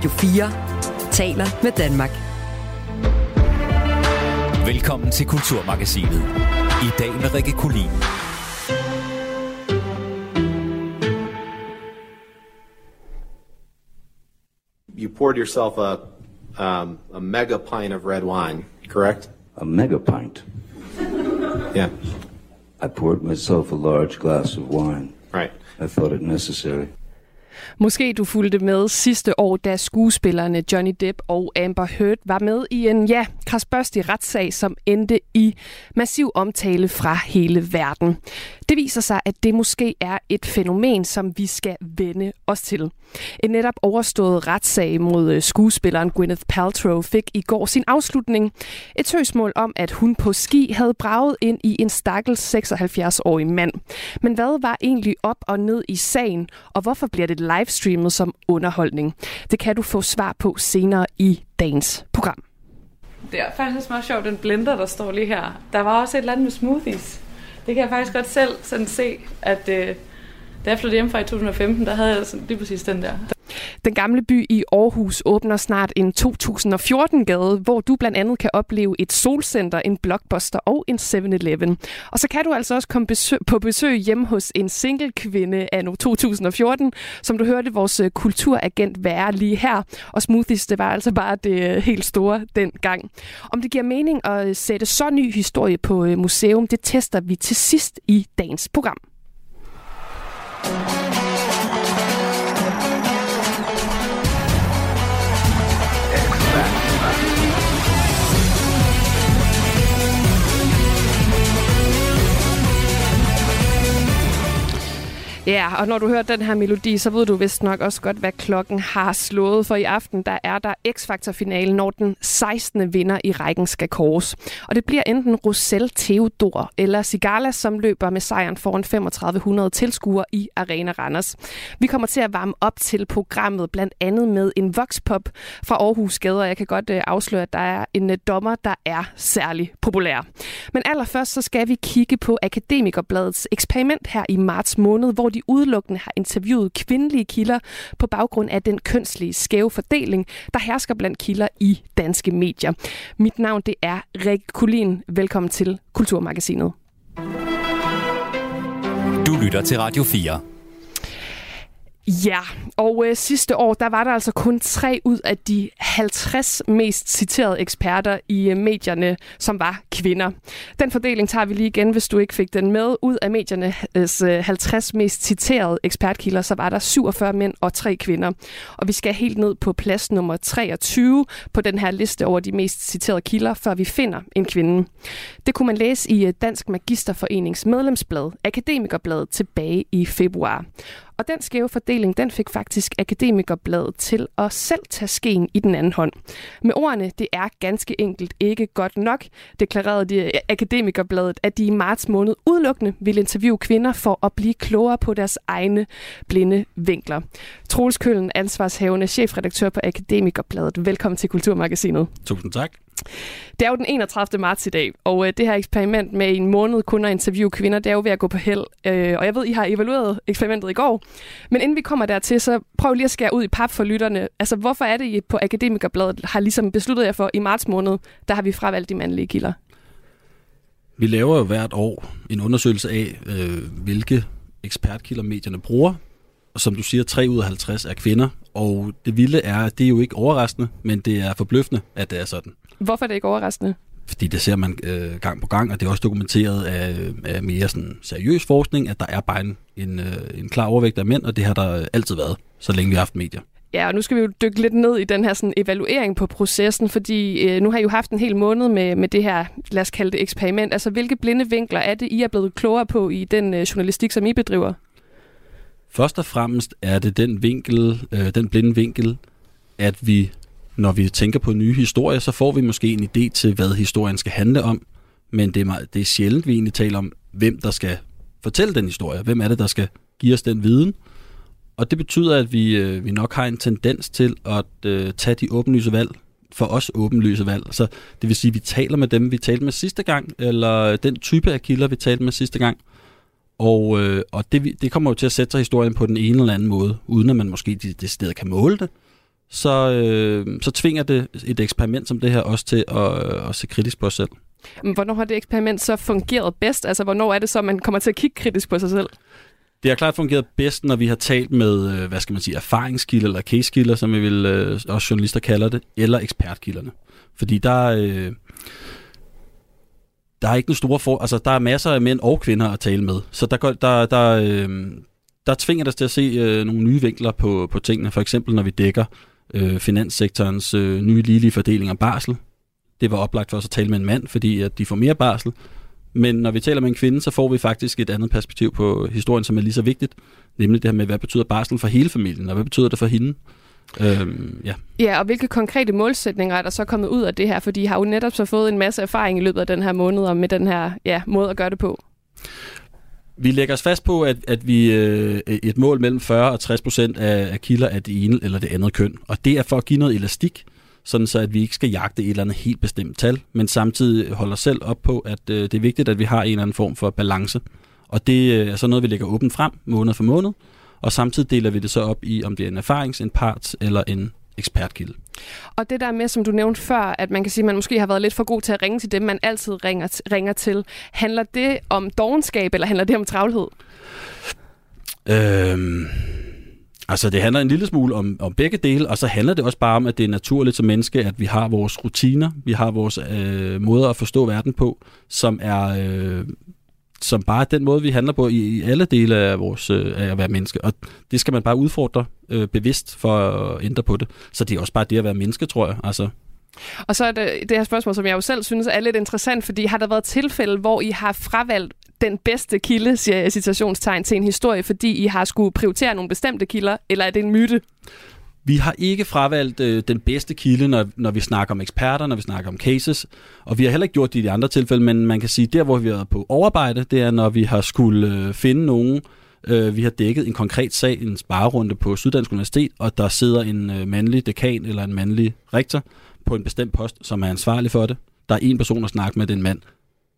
Radio 4 taler med Danmark. Velkommen til Kulturmagasinet. I dag med Rikke Kulin. You poured yourself a, um, a mega pint of red wine, correct? A mega pint. Yeah, I poured myself a large glass of wine. right. I thought it necessary. Måske du fulgte med sidste år, da skuespillerne Johnny Depp og Amber Heard var med i en, ja, krasbørstig retssag, som endte i massiv omtale fra hele verden. Det viser sig, at det måske er et fænomen, som vi skal vende os til. En netop overstået retssag mod øh, skuespilleren Gwyneth Paltrow fik i går sin afslutning. Et søgsmål om, at hun på ski havde braget ind i en stakkels 76-årig mand. Men hvad var egentlig op og ned i sagen, og hvorfor bliver det livestreamet som underholdning? Det kan du få svar på senere i dagens program. Det er faktisk meget sjovt, den blender, der står lige her. Der var også et eller andet med smoothies. Det kan jeg faktisk godt selv sådan se, at øh, da jeg flyttede hjem fra i 2015, der havde jeg sådan, lige præcis den der. Den gamle by i Aarhus åbner snart en 2014-gade, hvor du blandt andet kan opleve et solcenter, en blockbuster og en 7-Eleven. Og så kan du altså også komme besøg, på besøg hjemme hos en single kvinde af 2014, som du hørte vores øh, kulturagent være lige her. Og smoothies, det var altså bare det øh, helt store dengang. Om det giver mening at øh, sætte så ny historie på museum, det tester vi til sidst i dagens program. Ja, og når du hører den her melodi, så ved du vist nok også godt, hvad klokken har slået. For i aften, der er der X-Factor-finalen, når den 16. vinder i rækken skal kores. Og det bliver enten Rosel Theodor eller Sigala, som løber med sejren foran 3500 tilskuere i Arena Randers. Vi kommer til at varme op til programmet, blandt andet med en voxpop fra Aarhus Gader. Jeg kan godt øh, afsløre, at der er en øh, dommer, der er særlig populær. Men allerførst så skal vi kigge på Akademikerbladets eksperiment her i marts måned, hvor de udelukkende har interviewet kvindelige kilder på baggrund af den kønslige skæve fordeling, der hersker blandt kilder i danske medier. Mit navn det er Rikke Kulin. Velkommen til Kulturmagasinet. Du lytter til Radio 4. Ja, og øh, sidste år, der var der altså kun tre ud af de 50 mest citerede eksperter i øh, medierne, som var kvinder. Den fordeling tager vi lige igen, hvis du ikke fik den med. Ud af mediernes øh, 50 mest citerede ekspertkilder, så var der 47 mænd og tre kvinder. Og vi skal helt ned på plads nummer 23 på den her liste over de mest citerede kilder, før vi finder en kvinde. Det kunne man læse i øh, Dansk Magisterforenings medlemsblad, Akademikerbladet, tilbage i februar. Og den skæve fordeling, den fik faktisk Akademikerbladet til at selv tage skeen i den anden hånd. Med ordene, det er ganske enkelt ikke godt nok, deklarerede de eh, Akademikerbladet, at de i marts måned udelukkende ville interviewe kvinder for at blive klogere på deres egne blinde vinkler. Troels Køllen, ansvarshavende chefredaktør på Akademikerbladet. Velkommen til Kulturmagasinet. Tusind tak. Det er jo den 31. marts i dag, og øh, det her eksperiment med en måned kun at interviewe kvinder, det er jo ved at gå på held. Øh, og jeg ved, I har evalueret eksperimentet i går. Men inden vi kommer dertil, så prøv lige at skære ud i pap for lytterne. Altså, hvorfor er det, I på Akademikerbladet har ligesom besluttet jer for, i marts måned, der har vi fravalgt de mandlige kilder? Vi laver jo hvert år en undersøgelse af, øh, hvilke ekspertkilder medierne bruger. Og som du siger, 3 ud af 50 er kvinder. Og det vilde er, at det er jo ikke overraskende, men det er forbløffende, at det er sådan. Hvorfor er det ikke overraskende? Fordi det ser man øh, gang på gang, og det er også dokumenteret af, af mere sådan seriøs forskning, at der er bare en, en, øh, en klar overvægt af mænd, og det har der altid været, så længe vi har haft medier. Ja, og nu skal vi jo dykke lidt ned i den her sådan, evaluering på processen, fordi øh, nu har I jo haft en hel måned med, med det her, lad os kalde det eksperiment. Altså, hvilke blinde vinkler er det, I er blevet klogere på i den øh, journalistik, som I bedriver? Først og fremmest er det den vinkel, øh, den blinde vinkel, at vi, når vi tænker på nye historier, så får vi måske en idé til, hvad historien skal handle om. Men det er, meget, det er sjældent, vi egentlig taler om, hvem der skal fortælle den historie. Hvem er det, der skal give os den viden? Og det betyder, at vi, øh, vi nok har en tendens til at øh, tage de åbenlyse valg, for os åbenlyse valg. Så det vil sige, at vi taler med dem, vi talte med sidste gang, eller den type af kilder, vi talte med sidste gang. Og, øh, og det, det kommer jo til at sætte sig historien på den ene eller anden måde, uden at man måske det, det sted kan måle det så, øh, så tvinger det et eksperiment som det her også til at, øh, at se kritisk på os selv. Men Hvornår har det eksperiment så fungeret bedst? Altså, hvornår er det så, man kommer til at kigge kritisk på sig selv? Det har klart fungeret bedst, når vi har talt med, øh, hvad skal man sige, erfaringskilder eller casekilder, som vi vil øh, også journalister kalder det, eller ekspertkilderne. Fordi der, øh, der er ikke den store for, altså der er masser af mænd og kvinder at tale med, så der, går, der, der, øh, der tvinger det til at se øh, nogle nye vinkler på, på tingene. For eksempel når vi dækker øh, finanssektorens øh, nye ligelige fordeling af barsel. Det var oplagt for os at tale med en mand, fordi at de får mere barsel. Men når vi taler med en kvinde, så får vi faktisk et andet perspektiv på historien, som er lige så vigtigt. Nemlig det her med, hvad betyder barsel for hele familien, og hvad betyder det for hende? Øhm, ja. Ja, og hvilke konkrete målsætninger er der så kommet ud af det her? Fordi I har jo netop så fået en masse erfaring i løbet af den her måned og med den her ja, måde at gøre det på. Vi lægger os fast på, at, at vi øh, et mål mellem 40 og 60 procent af, af kilder af det ene eller det andet køn. Og det er for at give noget elastik, sådan så at vi ikke skal jagte et eller andet helt bestemt tal, men samtidig holder selv op på, at øh, det er vigtigt, at vi har en eller anden form for balance. Og det øh, er så noget, vi lægger åbent frem måned for måned, og samtidig deler vi det så op i, om det er en erfarings, en parts eller en ekspertkilde. Og det der med, som du nævnte før, at man kan sige, at man måske har været lidt for god til at ringe til dem, man altid ringer, ringer til. Handler det om dogenskab, eller handler det om travlhed? Øhm, altså det handler en lille smule om, om begge dele, og så handler det også bare om, at det er naturligt som menneske, at vi har vores rutiner, vi har vores øh, måder at forstå verden på, som er øh, som bare er den måde, vi handler på i, i alle dele af, vores, øh, af at være menneske. Og det skal man bare udfordre øh, bevidst for at ændre på det. Så det er også bare det at være menneske, tror jeg. Altså, Og så er det det her spørgsmål, som jeg jo selv synes er lidt interessant, fordi har der været tilfælde, hvor I har fravalgt den bedste kilde, siger jeg i citationstegn, til en historie, fordi I har skulle prioritere nogle bestemte kilder, eller er det en myte? Vi har ikke fravalgt øh, den bedste kilde, når, når vi snakker om eksperter, når vi snakker om cases, og vi har heller ikke gjort det i de andre tilfælde, men man kan sige, der hvor vi har været på overarbejde, det er, når vi har skulle øh, finde nogen, øh, vi har dækket en konkret sag, en sparerunde på Syddansk Universitet, og der sidder en øh, mandlig dekan eller en mandlig rektor på en bestemt post, som er ansvarlig for det. Der er en person at snakke med, den en mand.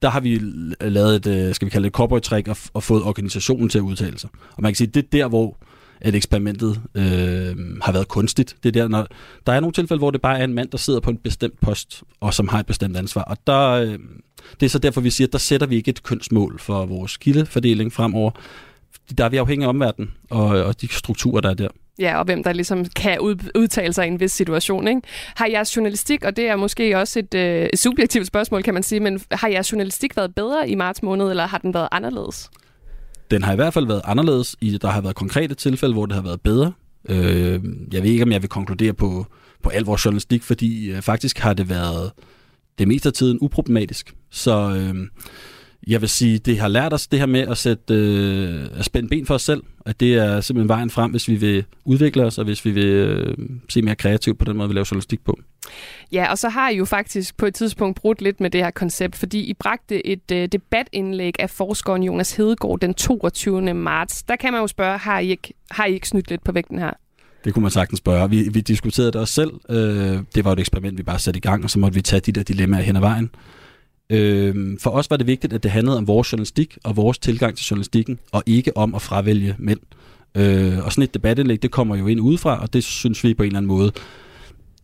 Der har vi lavet et, øh, skal vi kalde det corporate trick, og, f- og fået organisationen til at udtale sig. Og man kan sige, det er der, hvor at eksperimentet øh, har været kunstigt. Det er der, når, der er nogle tilfælde, hvor det bare er en mand, der sidder på en bestemt post, og som har et bestemt ansvar. Og der, øh, det er så derfor, vi siger, at der sætter vi ikke et kønsmål for vores kildefordeling fremover. Der er vi afhængige af omverdenen og, og de strukturer, der er der. Ja, og hvem der ligesom kan ud, udtale sig i en vis situation. Ikke? Har jeres journalistik, og det er måske også et øh, subjektivt spørgsmål, kan man sige, men har jeres journalistik været bedre i marts måned, eller har den været anderledes? Den har i hvert fald været anderledes. I, der har været konkrete tilfælde, hvor det har været bedre. Øh, jeg ved ikke, om jeg vil konkludere på, på al vores journalistik, fordi øh, faktisk har det været det meste af tiden uproblematisk. Så øh, jeg vil sige, det har lært os det her med at, sætte, øh, at spænde ben for os selv. At det er simpelthen vejen frem, hvis vi vil udvikle os, og hvis vi vil øh, se mere kreativt på den måde, vi laver journalistik på. Ja, og så har I jo faktisk på et tidspunkt brudt lidt med det her koncept, fordi I bragte et øh, debatindlæg af forskeren Jonas Hedegaard den 22. marts. Der kan man jo spørge, har I ikke, har I ikke snydt lidt på vægten her? Det kunne man sagtens spørge. Vi, vi diskuterede det også selv. Øh, det var jo et eksperiment, vi bare satte i gang, og så måtte vi tage de der dilemmaer hen ad vejen. Øh, for os var det vigtigt, at det handlede om vores journalistik og vores tilgang til journalistikken, og ikke om at fravælge mænd. Øh, og sådan et debatindlæg, det kommer jo ind udefra, og det synes vi på en eller anden måde,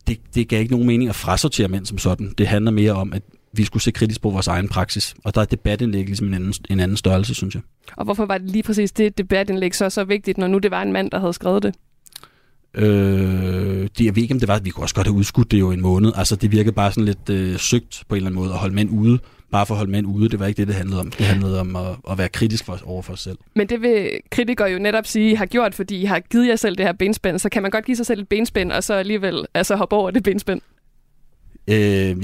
det, det gav ikke nogen mening at frasortere mænd som sådan. Det handler mere om, at vi skulle se kritisk på vores egen praksis. Og der er debatindlæg ligesom en anden, en anden størrelse, synes jeg. Og hvorfor var det lige præcis det debatindlæg så så vigtigt, når nu det var en mand, der havde skrevet det? Øh, det, jeg ved ikke, om det var, vi kunne også godt have udskudt det jo en måned. Altså, det virkede bare sådan lidt øh, søgt på en eller anden måde at holde mænd ude. Bare for at holde mænd ude, det var ikke det, det handlede om. Det handlede om at, at være kritisk for, over for os selv. Men det vil kritikere jo netop sige, I har gjort, fordi I har givet jer selv det her benspænd. Så kan man godt give sig selv et benspænd, og så alligevel altså, hoppe over det benspænd. Øh,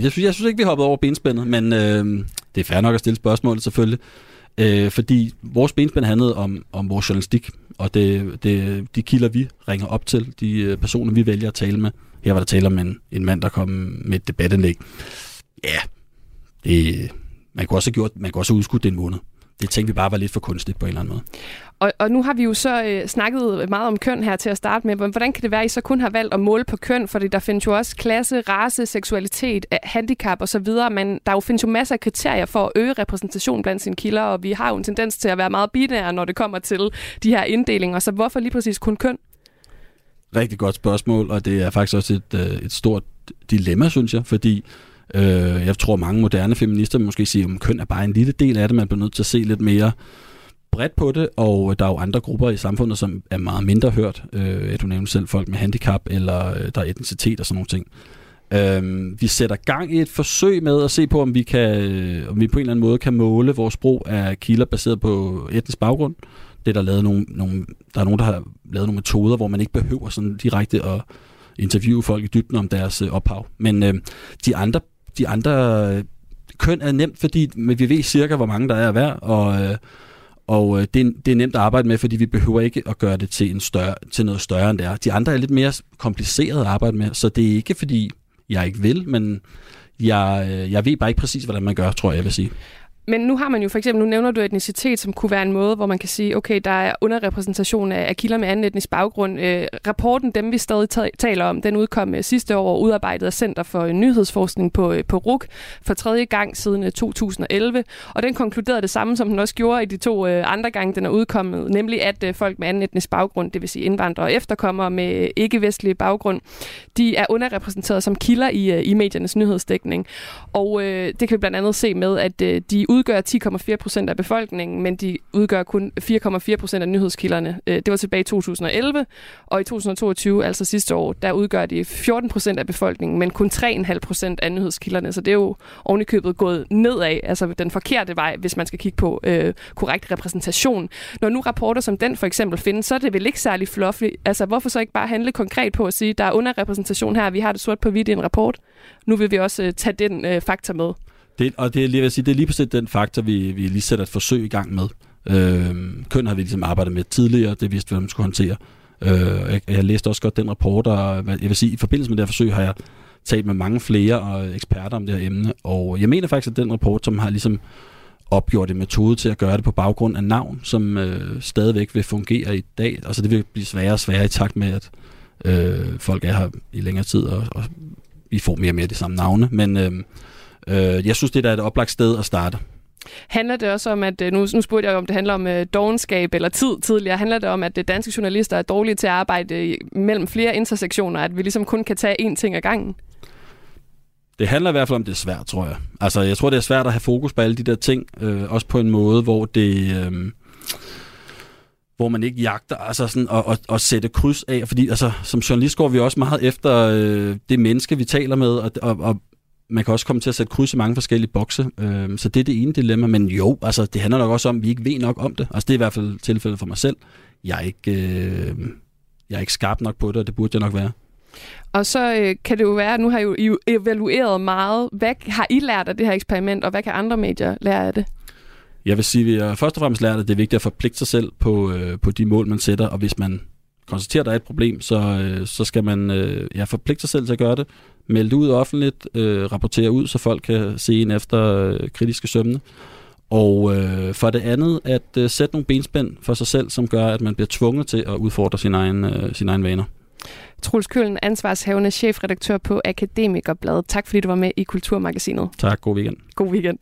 jeg, synes, jeg synes ikke, vi hoppede over benspændet, men øh, det er fair nok at stille spørgsmålet selvfølgelig. Øh, fordi vores benspænd handlede om, om vores journalistik, og det, det, de kilder, vi ringer op til, de øh, personer, vi vælger at tale med. Her var der tale om en, en mand, der kom med et debatindlæg. Ja, det, man kunne også have gjort, man kunne også have udskudt det en måned. Det tænkte vi bare var lidt for kunstigt på en eller anden måde. Og, og nu har vi jo så øh, snakket meget om køn her til at starte med. Hvordan kan det være, at I så kun har valgt at måle på køn? Fordi der findes jo også klasse, race, seksualitet, øh, handicap osv. Men der jo findes jo masser af kriterier for at øge repræsentation blandt sine kilder, og vi har jo en tendens til at være meget binære, når det kommer til de her inddelinger. Så hvorfor lige præcis kun køn? rigtig godt spørgsmål, og det er faktisk også et, øh, et stort dilemma, synes jeg, fordi øh, jeg tror, mange moderne feminister måske siger, at køn er bare en lille del af det, man bliver nødt til at se lidt mere bredt på det, og øh, der er jo andre grupper i samfundet, som er meget mindre hørt. Øh, du nævnte selv folk med handicap, eller øh, der er etnicitet og sådan nogle ting. Øh, vi sætter gang i et forsøg med at se på, om vi, kan, øh, om vi på en eller anden måde kan måle vores brug af kilder baseret på etnisk baggrund. Det er der, lavet nogle, nogle, der er nogen, der har lavet nogle metoder, hvor man ikke behøver sådan direkte at interviewe folk i dybden om deres øh, ophav. Men øh, de andre, de andre øh, køn er nemt, fordi vi ved cirka, hvor mange der er hver, og, øh, og øh, det, er, det er nemt at arbejde med, fordi vi behøver ikke at gøre det til, en større, til noget større end det er. De andre er lidt mere kompliceret at arbejde med, så det er ikke fordi, jeg ikke vil, men jeg, øh, jeg ved bare ikke præcis, hvordan man gør, tror jeg, jeg vil sige. Men nu har man jo for eksempel, nu nævner du etnicitet, som kunne være en måde, hvor man kan sige, okay, der er underrepræsentation af, af kilder med anden etnisk baggrund. Øh, rapporten, dem vi stadig taler om, den udkom øh, sidste år, udarbejdet af Center for øh, Nyhedsforskning på, øh, på RUK for tredje gang siden øh, 2011. Og den konkluderede det samme, som den også gjorde i de to øh, andre gange, den er udkommet, nemlig at øh, folk med anden etnisk baggrund, det vil sige indvandrere og efterkommere med ikke-vestlig baggrund, de er underrepræsenteret som kilder i, øh, i mediernes nyhedsdækning. Og øh, det kan vi blandt andet se med, at øh, de udgør 10,4 procent af befolkningen, men de udgør kun 4,4 procent af nyhedskilderne. Øh, det var tilbage i 2011, og i 2022, altså sidste år, der udgør de 14 procent af befolkningen, men kun 3,5 procent af nyhedskilderne. Så det er jo ovenikøbet gået nedad, altså den forkerte vej, hvis man skal kigge på øh, korrekt repræsentation. Når nu rapporter som den for eksempel findes, så er det vel ikke særlig fluffy. Altså hvorfor så ikke bare handle konkret på at sige, der er underrepræsentation her, vi har det sort på hvidt i en rapport. Nu vil vi også øh, tage den øh, faktor med. Det, og det er, lige, vil sige, det er lige præcis den faktor, vi, vi lige sætter et forsøg i gang med. Øh, køn har vi ligesom arbejdet med tidligere, det vidste vi, hvordan man skulle håndtere. Øh, jeg, jeg læste også godt den rapport, og jeg vil sige, i forbindelse med det her forsøg har jeg talt med mange flere og eksperter om det her emne, og jeg mener faktisk, at den rapport, som har ligesom opgjort en metode til at gøre det på baggrund af navn, som øh, stadigvæk vil fungere i dag. Altså det vil blive sværere og sværere i takt med, at øh, folk er her i længere tid, og, og vi får mere og mere de samme navne. Men øh, Øh, jeg synes, det er et oplagt sted at starte. Handler det også om, at øh, nu, nu spurgte jeg om, det handler om øh, dogenskab eller tid tidligere. Handler det om, at øh, danske journalister er dårlige til at arbejde mellem flere intersektioner, at vi ligesom kun kan tage én ting ad gangen? Det handler i hvert fald om, det er svært, tror jeg. Altså, jeg tror, det er svært at have fokus på alle de der ting, øh, også på en måde, hvor det... Øh, hvor man ikke jagter altså sådan, og, og, og sætte kryds af, fordi altså, som journalist går vi også meget efter øh, det menneske, vi taler med, og, og, og man kan også komme til at sætte kryds i mange forskellige bokse. Øh, så det er det ene dilemma. Men jo, altså, det handler nok også om, at vi ikke ved nok om det. Altså, det er i hvert fald tilfældet for mig selv. Jeg er ikke, øh, jeg er ikke skarp nok på det, og det burde jeg nok være. Og så øh, kan det jo være, at nu har I jo evalueret meget. Hvad har I lært af det her eksperiment, og hvad kan andre medier lære af det? Jeg vil sige, at vi har først og fremmest lært, at det er vigtigt at forpligte sig selv på, øh, på de mål, man sætter, og hvis man konstaterer, at der er et problem, så, øh, så skal man øh, ja, forpligte sig selv til at gøre det melde det ud offentligt, øh, rapportere ud, så folk kan se en efter øh, kritiske sømne. Og øh, for det andet, at øh, sætte nogle benspænd for sig selv, som gør, at man bliver tvunget til at udfordre sin egen, øh, sin egen vaner. Truls Kølen, ansvarshavende chefredaktør på Akademikerbladet. Tak fordi du var med i Kulturmagasinet. Tak, god weekend. God weekend.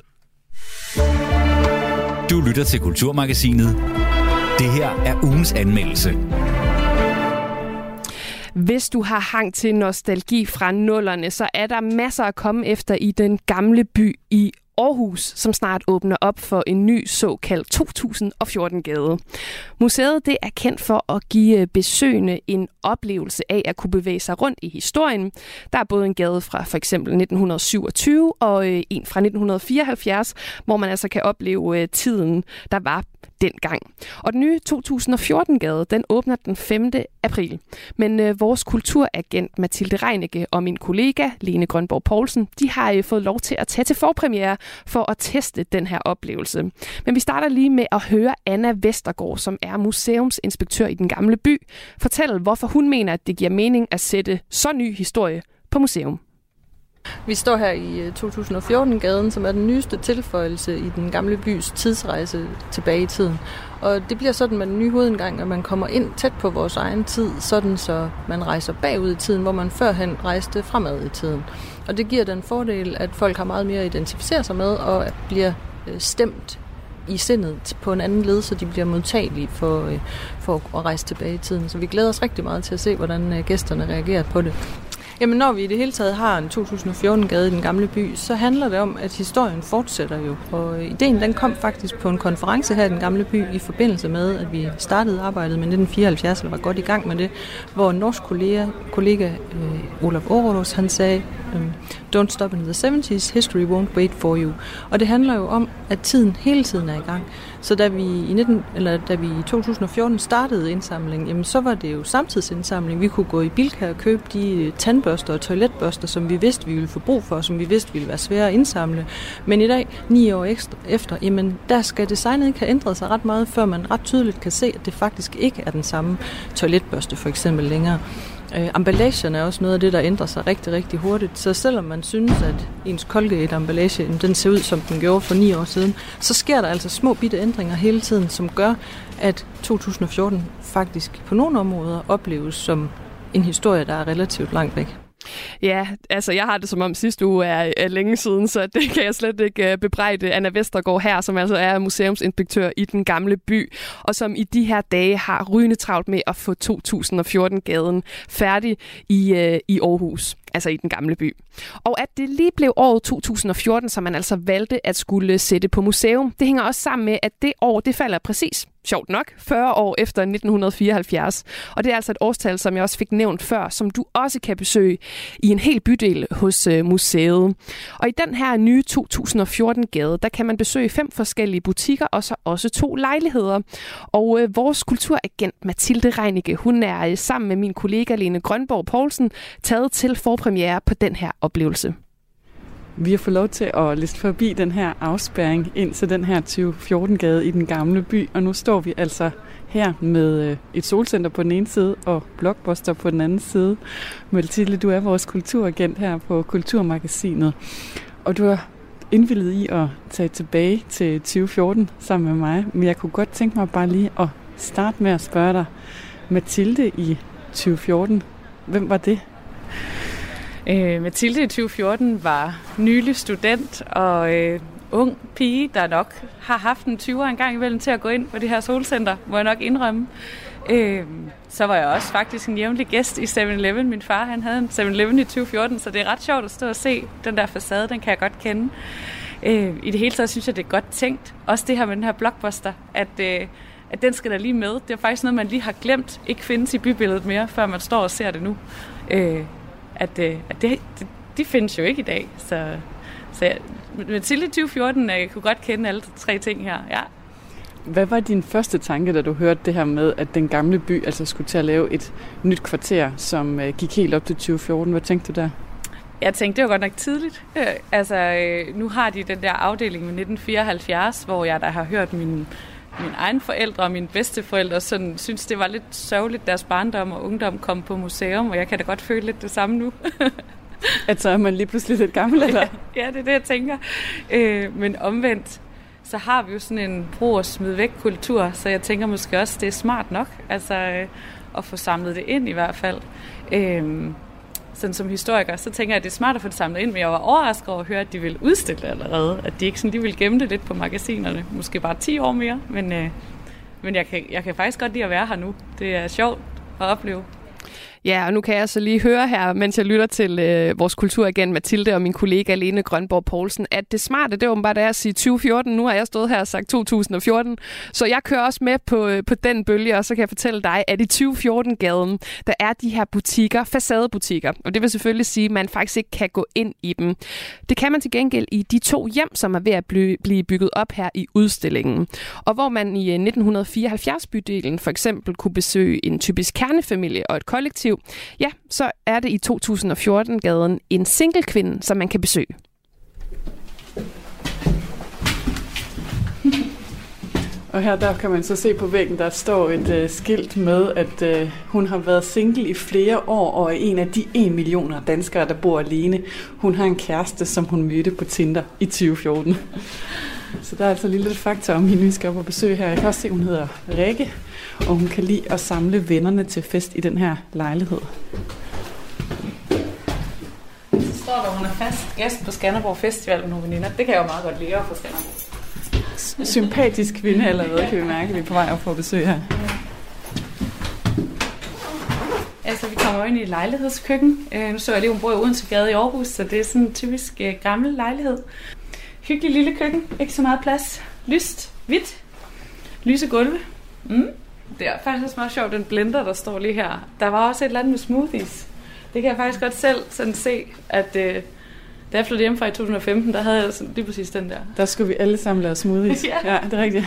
Du lytter til Kulturmagasinet. Det her er ugens anmeldelse. Hvis du har hang til nostalgi fra nullerne, så er der masser at komme efter i den gamle by i Aarhus, som snart åbner op for en ny såkaldt 2014-gade. Museet det er kendt for at give besøgende en oplevelse af at kunne bevæge sig rundt i historien. Der er både en gade fra for eksempel 1927 og øh, en fra 1974, hvor man altså kan opleve øh, tiden, der var dengang. Og den nye 2014-gade, den åbner den 5. april. Men øh, vores kulturagent Mathilde Reinicke og min kollega Lene Grønborg Poulsen, de har øh, fået lov til at tage til forpremiere for at teste den her oplevelse. Men vi starter lige med at høre Anna Vestergaard, som er museumsinspektør i den gamle by, fortælle, hvorfor hun mener, at det giver mening at sætte så ny historie på museum. Vi står her i øh, 2014-gaden, som er den nyeste tilføjelse i den gamle bys tidsrejse tilbage i tiden. Og det bliver sådan med den nye hovedindgang, at man kommer ind tæt på vores egen tid, sådan så man rejser bagud i tiden, hvor man førhen rejste fremad i tiden. Og det giver den fordel, at folk har meget mere at identificere sig med og bliver øh, stemt i sindet på en anden led, så de bliver modtagelige for, øh, for at rejse tilbage i tiden. Så vi glæder os rigtig meget til at se, hvordan gæsterne reagerer på det. Jamen, når vi i det hele taget har en 2014-gade i den gamle by, så handler det om, at historien fortsætter jo. Og ideen den kom faktisk på en konference her i den gamle by i forbindelse med, at vi startede arbejdet med 1974, eller var godt i gang med det, hvor en norsk kollega, kollega øh, Olaf Orolos, han sagde, øh, Don't stop in the 70s, history won't wait for you. Og det handler jo om, at tiden hele tiden er i gang. Så da vi i, 19, eller da vi i 2014 startede indsamlingen, jamen så var det jo samtidsindsamling. Vi kunne gå i Bilka og købe de tandbørster og toiletbørster, som vi vidste, vi ville få brug for, som vi vidste ville være svære at indsamle. Men i dag, ni år ekstra, efter, jamen der skal designet ikke have ændret sig ret meget, før man ret tydeligt kan se, at det faktisk ikke er den samme toiletbørste for eksempel længere. Øh, emballagen er også noget af det, der ændrer sig rigtig, rigtig hurtigt. Så selvom man synes, at ens Colgate-emballage den ser ud, som den gjorde for ni år siden, så sker der altså små bitte ændringer hele tiden, som gør, at 2014 faktisk på nogle områder opleves som en historie, der er relativt langt væk. Ja, altså jeg har det som om sidste uge er, er længe siden, så det kan jeg slet ikke øh, bebrejde Anna Vestergaard her, som altså er museumsinspektør i den gamle by, og som i de her dage har rygende travlt med at få 2014-gaden færdig i, øh, i Aarhus altså i den gamle by. Og at det lige blev året 2014, som man altså valgte at skulle sætte på museum, det hænger også sammen med, at det år, det falder præcis sjovt nok, 40 år efter 1974. Og det er altså et årstal, som jeg også fik nævnt før, som du også kan besøge i en hel bydel hos øh, museet. Og i den her nye 2014-gade, der kan man besøge fem forskellige butikker, og så også to lejligheder. Og øh, vores kulturagent Mathilde Reinicke, hun er øh, sammen med min kollega Lene Grønborg Poulsen taget til forpremiere på den her oplevelse. Vi har fået lov til at liste forbi den her afspærring ind til den her 2014-gade i den gamle by, og nu står vi altså her med øh, et solcenter på den ene side og Blockbuster på den anden side. Mathilde, du er vores kulturagent her på Kulturmagasinet, og du har indvildet i at tage tilbage til 2014 sammen med mig, men jeg kunne godt tænke mig bare lige at starte med at spørge dig, Mathilde i 2014, hvem var det? Øh, Mathilde i 2014 var nylig student og øh, ung pige, der nok har haft en 20'er en gang imellem til at gå ind på det her solcenter, må jeg nok indrømme. Øh, så var jeg også faktisk en jævnlig gæst i 7-Eleven. Min far han havde en 7-Eleven i 2014, så det er ret sjovt at stå og se den der facade, den kan jeg godt kende. Øh, I det hele taget synes jeg, det er godt tænkt. Også det her med den her blockbuster, at, øh, at den skal der lige med. Det er faktisk noget, man lige har glemt, ikke findes i bybilledet mere, før man står og ser det nu. Øh, at, øh, at det, det, de findes jo ikke i dag. Så, så jeg, Mathilde 2014 jeg kunne godt kende alle tre ting her. Ja. Hvad var din første tanke, da du hørte det her med, at den gamle by altså skulle til at lave et nyt kvarter, som øh, gik helt op til 2014? Hvad tænkte du der? Jeg tænkte, det var godt nok tidligt. Øh, altså, øh, nu har de den der afdeling med 1974, hvor jeg da har hørt min mine egne forældre og mine bedsteforældre sådan, synes, det var lidt sørgeligt, deres barndom og ungdom kom på museum, og jeg kan da godt føle lidt det samme nu. at så er man lige pludselig lidt gammel, eller? ja, det er det, jeg tænker. Øh, men omvendt, så har vi jo sådan en brug og smid væk kultur, så jeg tænker måske også, det er smart nok, altså øh, at få samlet det ind i hvert fald. Øh, sådan som historiker, så tænker jeg, at det er smart at få det samlet ind, men jeg var overrasket over at høre, at de ville udstille det allerede. At de ikke sådan, de ville gemme det lidt på magasinerne. Måske bare 10 år mere, men, øh, men jeg, kan, jeg kan faktisk godt lide at være her nu. Det er sjovt at opleve. Ja, og nu kan jeg så lige høre her, mens jeg lytter til øh, vores kulturagent Mathilde og min kollega Lene Grønborg Poulsen, at det smarte, det var bare at sige 2014. Nu har jeg stået her og sagt 2014, så jeg kører også med på, øh, på den bølge, og så kan jeg fortælle dig, at i 2014-gaden, der er de her butikker, facadebutikker, og det vil selvfølgelig sige, at man faktisk ikke kan gå ind i dem. Det kan man til gengæld i de to hjem, som er ved at blive bygget op her i udstillingen, og hvor man i øh, 1974-bydelen for eksempel kunne besøge en typisk kernefamilie og et kollektiv, liv, ja, så er det i 2014-gaden en single kvinde, som man kan besøge. Og her der kan man så se på væggen, der står et øh, skilt med, at øh, hun har været single i flere år, og er en af de 1 millioner danskere, der bor alene. Hun har en kæreste, som hun mødte på Tinder i 2014. Så der er altså lige lidt fakta om hende, vi skal op og besøge her. Jeg kan også se, hun hedder Rikke, og hun kan lide at samle vennerne til fest i den her lejlighed. Så står der, hun er fast gæst på Skanderborg Festival med nogle veninder. Det kan jeg jo meget godt lide at få Skanderborg. sympatisk kvinde allerede, kan vi mærke, at vi er på vej op for besøg her. Altså, vi kommer ind i et lejlighedskøkken. Øh, nu så jeg lige, hun bor i Odense Gade i Aarhus, så det er sådan en typisk øh, gammel lejlighed. Hyggelig lille køkken, ikke så meget plads. Lyst, hvidt, lyse gulve. Mm. Det er faktisk også meget sjovt, den blender, der står lige her. Der var også et eller andet med smoothies. Det kan jeg faktisk godt selv sådan se, at øh, da jeg flyttede hjem fra i 2015, der havde jeg sådan, lige præcis den der. Der skulle vi alle sammen lave smoothies. Ja. ja, det er rigtigt.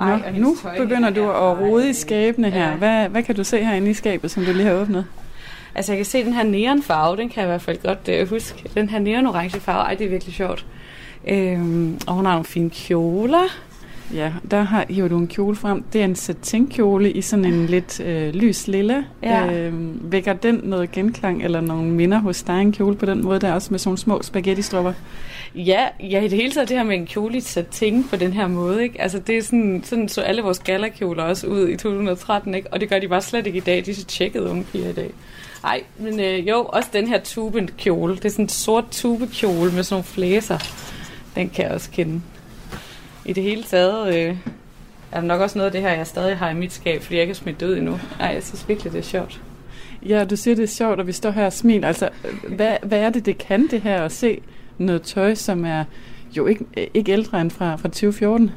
Ej, Nå, og nu tøj begynder her. du at rode i skabene her. Ja. Hvad, hvad kan du se herinde i skabet, som du lige har åbnet? Altså, jeg kan se den her neonfarve, den kan jeg i hvert fald godt øh, huske. Den her neonorange farve, ej, det er virkelig sjovt. Øhm, og hun har nogle fine kjoler. Ja, der har, hiver du en kjole frem. Det er en satinkjole i sådan en lidt øh, lys lille. Ja. Øh, vækker den noget genklang eller nogle minder hos dig en kjole på den måde, der er også med sådan små spaghetti-stropper? Ja, ja, i det hele taget det her med en kjole i satin på den her måde, ikke? Altså, det er sådan, sådan så alle vores galakjoler også ud i 2013, ikke? Og det gør de bare slet ikke i dag. De er så tjekkede unge piger i dag. Nej, men øh, jo, også den her tubekjole. Det er sådan en sort tubekjole med sådan nogle flæser. Den kan jeg også kende. I det hele taget øh, er der nok også noget af det her, jeg stadig har i mit skab, fordi jeg ikke er smidt ud endnu. Nej, jeg synes virkelig, det er sjovt. Ja, du siger, det er sjovt, og vi står her og smiler. Altså, hvad, hvad er det, det kan det her at se noget tøj, som er jo ikke, ikke ældre end fra, fra 2014?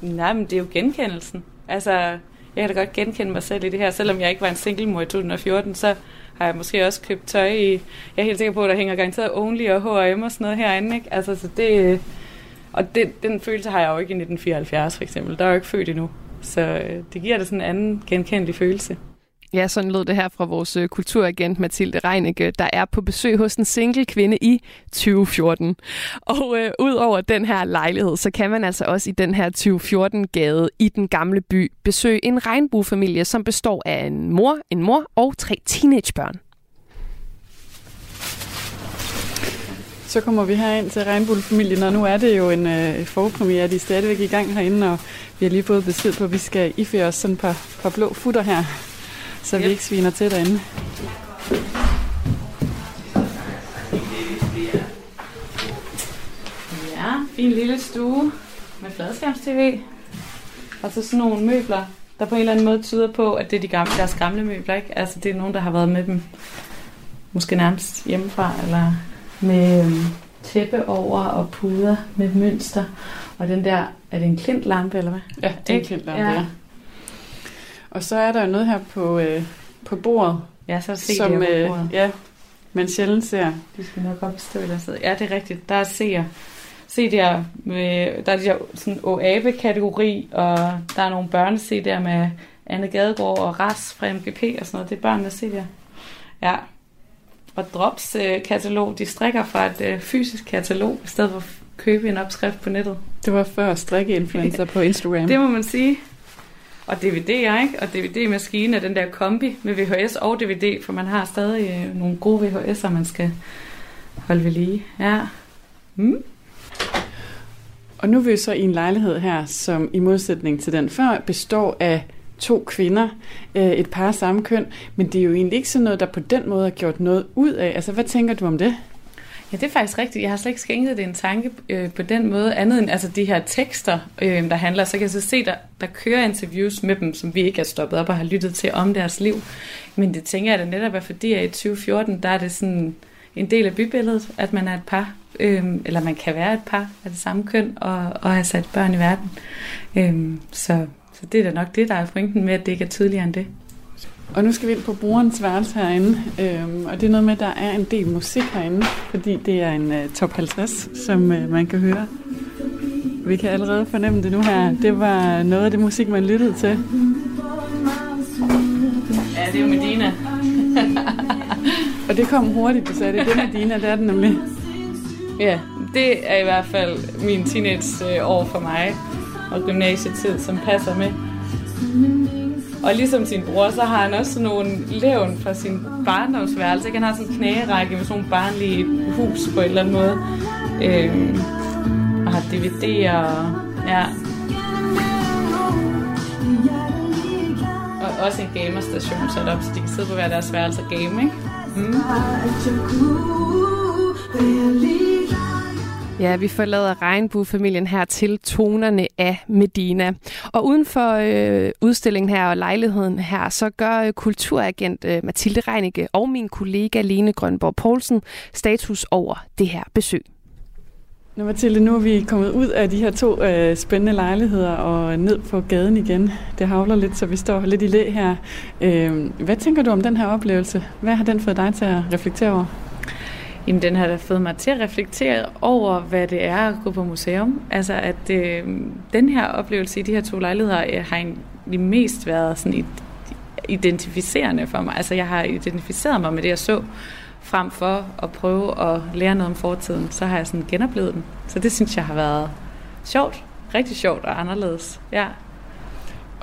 Nej, men det er jo genkendelsen. Altså, jeg kan da godt genkende mig selv i det her. Selvom jeg ikke var en single mor i 2014, så har jeg måske også købt tøj i... Jeg er helt sikker på, at der hænger garanteret Only og H&M og sådan noget herinde, ikke? Altså, så det... Og det, den følelse har jeg jo ikke i 1974, for eksempel. Der er jeg jo ikke født endnu. Så øh, det giver det sådan en anden genkendelig følelse. Ja, sådan lød det her fra vores øh, kulturagent Mathilde Reinicke, der er på besøg hos en single kvinde i 2014. Og øh, ud over den her lejlighed, så kan man altså også i den her 2014-gade i den gamle by besøge en regnbuefamilie, som består af en mor, en mor og tre teenagebørn. Så kommer vi her ind til Regnbuefamilien, og nu er det jo en øh, forpremiere. De er stadigvæk i gang herinde, og vi har lige fået besked på, at vi skal iføre os sådan et par, par blå futter her, så vi Yep. ikke sviner til derinde. Ja, fin lille stue med fladskærms-tv. Og så sådan nogle møbler, der på en eller anden måde tyder på, at det er de gamle, deres gamle møbler, ikke? Altså det er nogen, der har været med dem, måske nærmest hjemmefra, eller med øhm, tæppe over og puder med mønster. Og den der, er det en klintlampe, eller hvad? Ja, det er en klintlampe, Ja. ja. Og så er der jo noget her på, øh, på bordet, Ja, så se som det øh, øh, ja, man sjældent ser. De skal nok op stå et eller sted. Ja, det er rigtigt. Der er seer. Se der med, der er de der sådan OABE-kategori, og der er nogle børne der med Anne Gadegaard og Ras fra MGP og sådan noget. Det er børnene der. Ja. Og Drops øh, katalog, de strikker fra et øh, fysisk katalog, i stedet for at købe en opskrift på nettet. Det var før strikkeinfluencer på Instagram. Det må man sige. Og DVD'er, ikke? Og DVD-maskine er den der kombi med VHS og DVD, for man har stadig øh, nogle gode VHS'er, man skal holde ved lige. Ja. Mm. Og nu er vi så i en lejlighed her, som i modsætning til den før, består af to kvinder, øh, et par af samme køn, men det er jo egentlig ikke sådan noget, der på den måde har gjort noget ud af. Altså, hvad tænker du om det? Ja, det er faktisk rigtigt. Jeg har slet ikke skænket det en tanke øh, på den måde, andet end altså, de her tekster, øh, der handler. Så kan jeg så se, der, der kører interviews med dem, som vi ikke har stoppet op og har lyttet til om deres liv. Men det tænker jeg da netop er, fordi at i 2014, der er det sådan en del af bybilledet, at man er et par, øh, eller man kan være et par af det samme køn, og, og have sat børn i verden. Øh, så, så det er da nok det, der er pointen med, at det ikke er tydeligere end det. Og nu skal vi ind på brugerens værelse herinde, øhm, og det er noget med, at der er en del musik herinde, fordi det er en uh, top 50, som uh, man kan høre. Vi kan allerede fornemme det nu her. Det var noget af det musik, man lyttede til. Ja, det er jo Medina. Og det kom hurtigt, du sagde det. Det er Medina, det er det nemlig. Ja, det er i hvert fald min teenageår for mig, og gymnasietid, som passer med. Og ligesom sin bror, så har han også sådan nogle levn fra sin barndomsværelse. ikke? Han har sådan en knærække med sådan nogle barnlige hus på en eller anden måde. Øhm, og har DVD'er og ja. Og også en gamerstation sat op, så de kan sidde på hver deres værelse og game, ikke? Mm. Ja, vi forlader regnbuefamilien her til tonerne af Medina. Og uden for øh, udstillingen her og lejligheden her, så gør øh, kulturagent øh, Mathilde Reinicke og min kollega Lene Grønborg Poulsen status over det her besøg. Nå Mathilde, nu er vi kommet ud af de her to øh, spændende lejligheder og ned på gaden igen. Det havler lidt, så vi står lidt i læ her. Øh, hvad tænker du om den her oplevelse? Hvad har den fået dig til at reflektere over? Jamen, den har da fået mig til at reflektere over, hvad det er at gå på museum. Altså, at øh, den her oplevelse i de her to lejligheder øh, har egentlig mest været sådan identificerende for mig. Altså, jeg har identificeret mig med det, jeg så, frem for at prøve at lære noget om fortiden. Så har jeg sådan genoplevet den. Så det synes jeg har været sjovt. Rigtig sjovt og anderledes. Ja.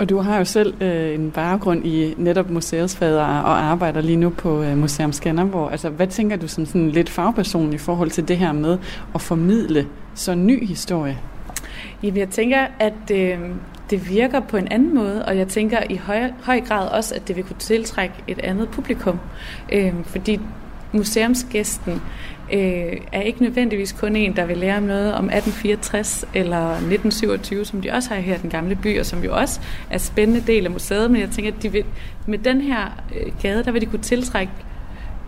Og du har jo selv øh, en baggrund i netop museumsfaget og arbejder lige nu på øh, Museum Skanderborg. Altså, hvad tænker du som sådan lidt fagperson i forhold til det her med at formidle så ny historie? Jamen, jeg tænker, at øh, det virker på en anden måde, og jeg tænker i høj, høj grad også, at det vil kunne tiltrække et andet publikum. Øh, fordi museumsgæsten øh, er ikke nødvendigvis kun en, der vil lære om noget om 1864 eller 1927, som de også har her i den gamle by, og som jo også er en spændende del af museet, men jeg tænker, at de vil, med den her øh, gade, der vil de kunne tiltrække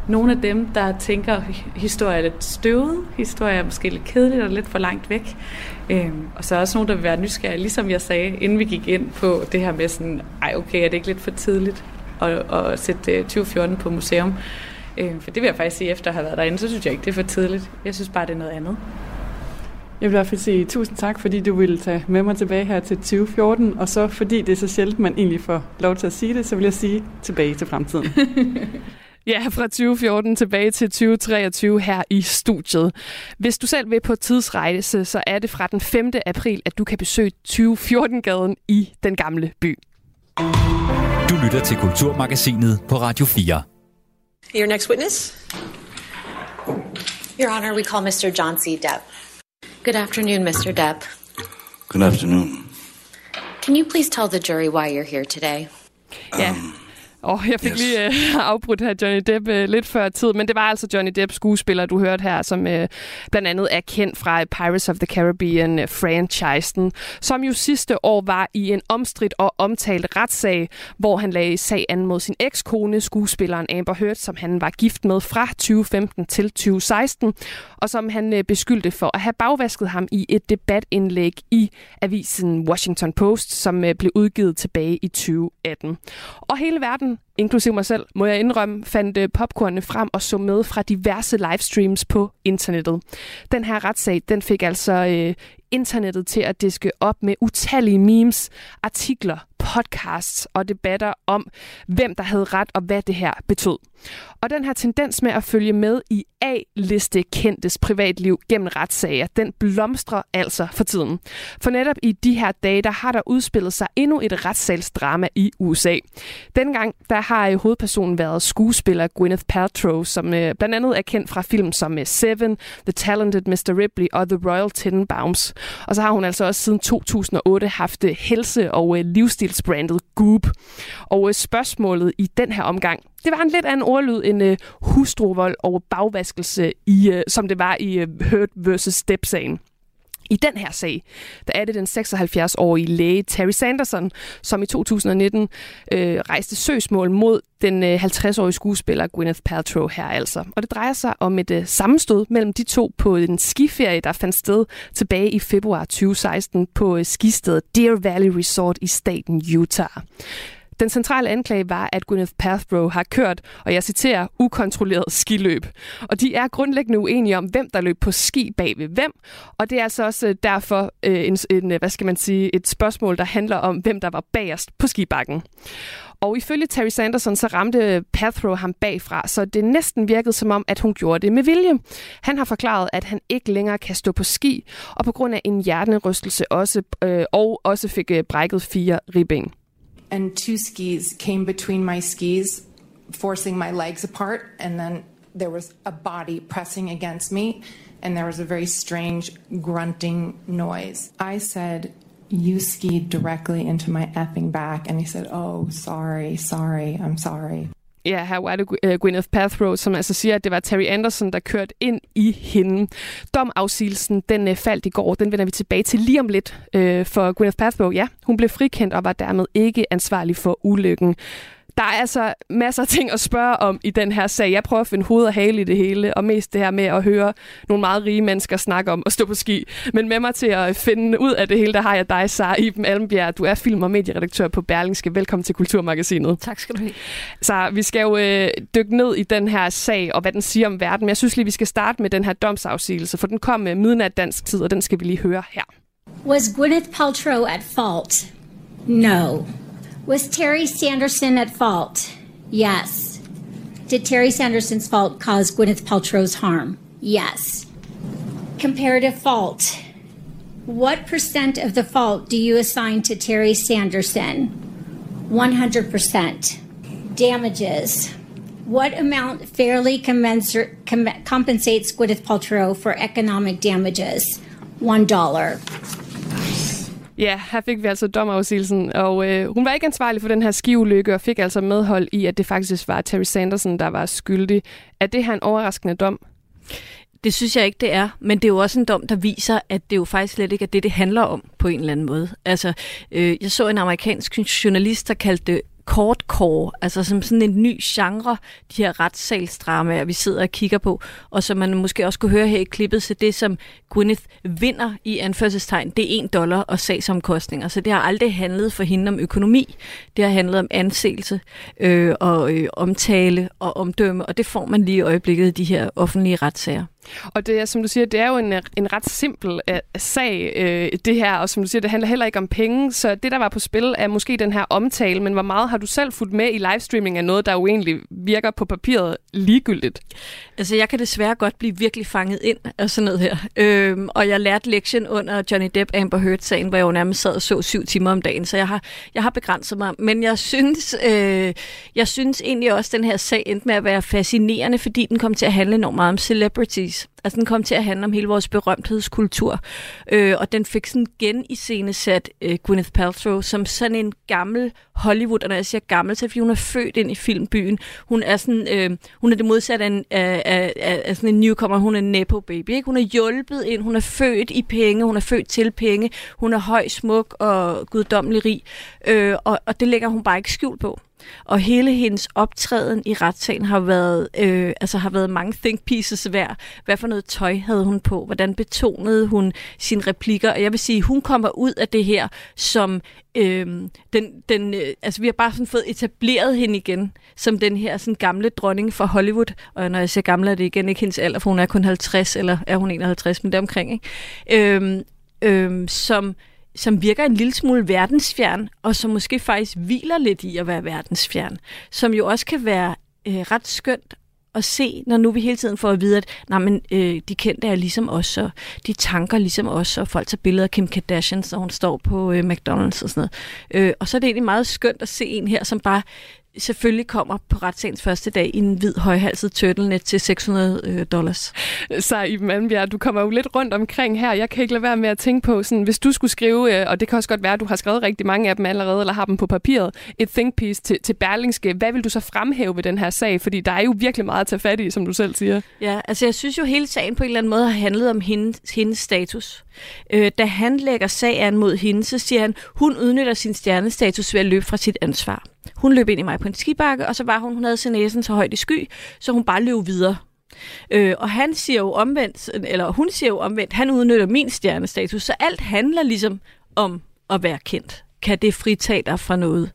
nogle af dem, der tænker, at historie er lidt støvet, historie er måske lidt kedeligt og lidt for langt væk. Øhm, og så er også nogen, der vil være nysgerrige, ligesom jeg sagde, inden vi gik ind på det her med sådan, ej okay, er det ikke lidt for tidligt at, at sætte øh, 2014 på museum? Øh, for det vil jeg faktisk sige, efter at have været derinde, så synes jeg ikke, det er for tidligt. Jeg synes bare, det er noget andet. Jeg vil i hvert fald sige tusind tak, fordi du ville tage med mig tilbage her til 2014, og så fordi det er så sjældent, man egentlig får lov til at sige det, så vil jeg sige tilbage til fremtiden. Ja, fra 2014 tilbage til 2023 her i studiet. Hvis du selv vil på tidsrejse, så er det fra den 5. april, at du kan besøge 2014-gaden i den gamle by. Du lytter til Kulturmagasinet på Radio 4. Your next witness? Your Honor, we call Mr. John C. Depp. Good afternoon, Mr. Depp. Good afternoon. Can you please tell the jury why you're here today? Ja, um, Og oh, jeg fik yes. lige uh, afbrudt her Johnny Depp uh, lidt før tid, men det var altså Johnny Depp skuespiller, du hørte her, som uh, blandt andet er kendt fra Pirates of the Caribbean uh, franchisen, som jo sidste år var i en omstridt og omtalt retssag, hvor han lagde sag an mod sin ekskone, skuespilleren Amber Heard, som han var gift med fra 2015 til 2016, og som han uh, beskyldte for at have bagvasket ham i et debatindlæg i avisen Washington Post, som uh, blev udgivet tilbage i 2018. Og hele verden inklusive mig selv, må jeg indrømme, fandt øh, popcornene frem og så med fra diverse livestreams på internettet. Den her retssag, den fik altså øh, internettet til at diske op med utallige memes, artikler, podcasts og debatter om, hvem der havde ret og hvad det her betød. Og den her tendens med at følge med i A-liste kendtes privatliv gennem retssager, den blomstrer altså for tiden. For netop i de her dage, der har der udspillet sig endnu et retssalsdrama i USA. Dengang, der har hovedpersonen været skuespiller Gwyneth Paltrow, som øh, blandt andet er kendt fra film som øh, Seven, The Talented Mr. Ripley og The Royal Tenenbaums. Og så har hun altså også siden 2008 haft øh, helse- og øh, livsstilsbrandet Goop. Og øh, spørgsmålet i den her omgang, det var en lidt anden ordlyd end uh, hustruvold og bagvaskelse, i, øh, som det var i Hurt vs. Step-sagen. I den her sag, der er det den 76-årige læge Terry Sanderson, som i 2019 øh, rejste søgsmål mod den øh, 50-årige skuespiller Gwyneth Paltrow her altså. Og det drejer sig om et øh, sammenstød mellem de to på en skiferie, der fandt sted tilbage i februar 2016 på øh, skistedet Deer Valley Resort i staten Utah. Den centrale anklage var, at Gwyneth Paltrow har kørt, og jeg citerer, ukontrolleret skiløb. Og de er grundlæggende uenige om, hvem der løb på ski bag ved hvem. Og det er altså også øh, derfor øh, en, en, øh, hvad skal man sige, et spørgsmål, der handler om, hvem der var bagerst på skibakken. Og ifølge Terry Sanderson, så ramte Pathrow ham bagfra, så det næsten virkede som om, at hun gjorde det med vilje. Han har forklaret, at han ikke længere kan stå på ski, og på grund af en hjernerystelse også, øh, og også fik øh, brækket fire ribben. And two skis came between my skis, forcing my legs apart. And then there was a body pressing against me, and there was a very strange grunting noise. I said, You skied directly into my effing back. And he said, Oh, sorry, sorry, I'm sorry. Ja, her var det øh, Gwyneth Paltrow, som altså siger, at det var Terry Anderson, der kørte ind i hende. Domafsigelsen, den uh, faldt i går. Den vender vi tilbage til lige om lidt. Øh, for Gwyneth Paltrow, ja, hun blev frikendt og var dermed ikke ansvarlig for ulykken. Der er altså masser af ting at spørge om i den her sag. Jeg prøver at finde hoved og hale i det hele, og mest det her med at høre nogle meget rige mennesker snakke om at stå på ski. Men med mig til at finde ud af det hele, der har jeg dig, Sara Iben Almbjerg. Du er film- og medieredaktør på Berlingske. Velkommen til Kulturmagasinet. Tak skal du have. Så vi skal jo øh, dykke ned i den her sag, og hvad den siger om verden. Men jeg synes lige, vi skal starte med den her domsafsigelse, for den kom med midnat dansk tid, og den skal vi lige høre her. Was Gwyneth Paltrow at fault? No. Was Terry Sanderson at fault? Yes. Did Terry Sanderson's fault cause Gwyneth Paltrow's harm? Yes. Comparative fault. What percent of the fault do you assign to Terry Sanderson? 100%. Damages. What amount fairly commensur- com- compensates Gwyneth Paltrow for economic damages? $1. Ja, her fik vi altså domafsigelsen, og øh, hun var ikke ansvarlig for den her skiulykke, og fik altså medhold i, at det faktisk var Terry Sanderson, der var skyldig. Er det her en overraskende dom? Det synes jeg ikke, det er, men det er jo også en dom, der viser, at det jo faktisk slet ikke er det, det handler om på en eller anden måde. Altså, øh, jeg så en amerikansk journalist, der kaldte det courtcore, altså som sådan en ny genre, de her retssalsdramaer, vi sidder og kigger på, og som man måske også kunne høre her i klippet, så det som Gwyneth vinder i anførselstegn, det er en dollar og sagsomkostninger, så det har aldrig handlet for hende om økonomi, det har handlet om anseelse øh, og øh, omtale og omdømme, og det får man lige i øjeblikket i de her offentlige retssager. Og det er, som du siger, det er jo en, en ret simpel uh, sag, uh, det her, og som du siger, det handler heller ikke om penge, så det, der var på spil, er måske den her omtale, men hvor meget har du selv fulgt med i livestreaming af noget, der jo egentlig virker på papiret ligegyldigt? Altså, jeg kan desværre godt blive virkelig fanget ind af sådan noget her. Øhm, og jeg lærte lektien under Johnny Depp Amber Heard-sagen, hvor jeg jo nærmest sad og så syv timer om dagen, så jeg har, jeg har begrænset mig. Men jeg synes, øh, jeg synes egentlig også, at den her sag endte med at være fascinerende, fordi den kom til at handle enormt meget om celebrities. Altså, den kom til at handle om hele vores berømthedskultur. Øh, og den fik sådan gen i øh, Gwyneth Paltrow som sådan en gammel Hollywood. Og når jeg siger gammel, så er fordi hun er født ind i filmbyen. Hun er, sådan, øh, hun er det modsatte af, en, af, af, af sådan en newcomer. Hun er en nepo baby. Ikke? Hun er hjulpet ind. Hun er født i penge. Hun er født til penge. Hun er høj, smuk og guddommelig rig. Øh, og, og det lægger hun bare ikke skjul på. Og hele hendes optræden i retssagen har været, øh, altså har været mange think pieces hver. Hvad for noget tøj havde hun på? Hvordan betonede hun sine replikker? Og jeg vil sige, hun kommer ud af det her som øh, den, den, øh, altså vi har bare sådan fået etableret hende igen som den her sådan gamle dronning for Hollywood. Og når jeg siger gamle, er det igen ikke hendes alder, for hun er kun 50, eller er hun 51, men det omkring, ikke? Øh, øh, som som virker en lille smule verdensfjern, og som måske faktisk hviler lidt i at være verdensfjern, som jo også kan være øh, ret skønt at se, når nu vi hele tiden får at vide, at nej, men, øh, de kendte er ligesom os, og de tanker ligesom os, og folk tager billeder af Kim Kardashian, så hun står på øh, McDonald's og sådan noget. Øh, og så er det egentlig meget skønt at se en her, som bare selvfølgelig kommer på retssagens første dag i en hvid højhalset turtlenet til 600 øh, dollars. Så Iben Almbjerg, du kommer jo lidt rundt omkring her. Jeg kan ikke lade være med at tænke på, sådan, hvis du skulle skrive, øh, og det kan også godt være, at du har skrevet rigtig mange af dem allerede, eller har dem på papiret, et think piece til, til Berlingske. Hvad vil du så fremhæve ved den her sag? Fordi der er jo virkelig meget at tage fat i, som du selv siger. Ja, altså jeg synes jo hele sagen på en eller anden måde har handlet om hendes, hendes status. Øh, da han lægger sagen mod hende, så siger han, hun udnytter sin stjernestatus ved at løbe fra sit ansvar. Hun løb ind i mig på en skibakke, og så var hun, hun havde sin næsen så højt i sky, så hun bare løb videre. Øh, og han siger jo omvendt, eller hun siger jo omvendt, han udnytter min stjernestatus, så alt handler ligesom om at være kendt. Kan det fritage dig fra noget?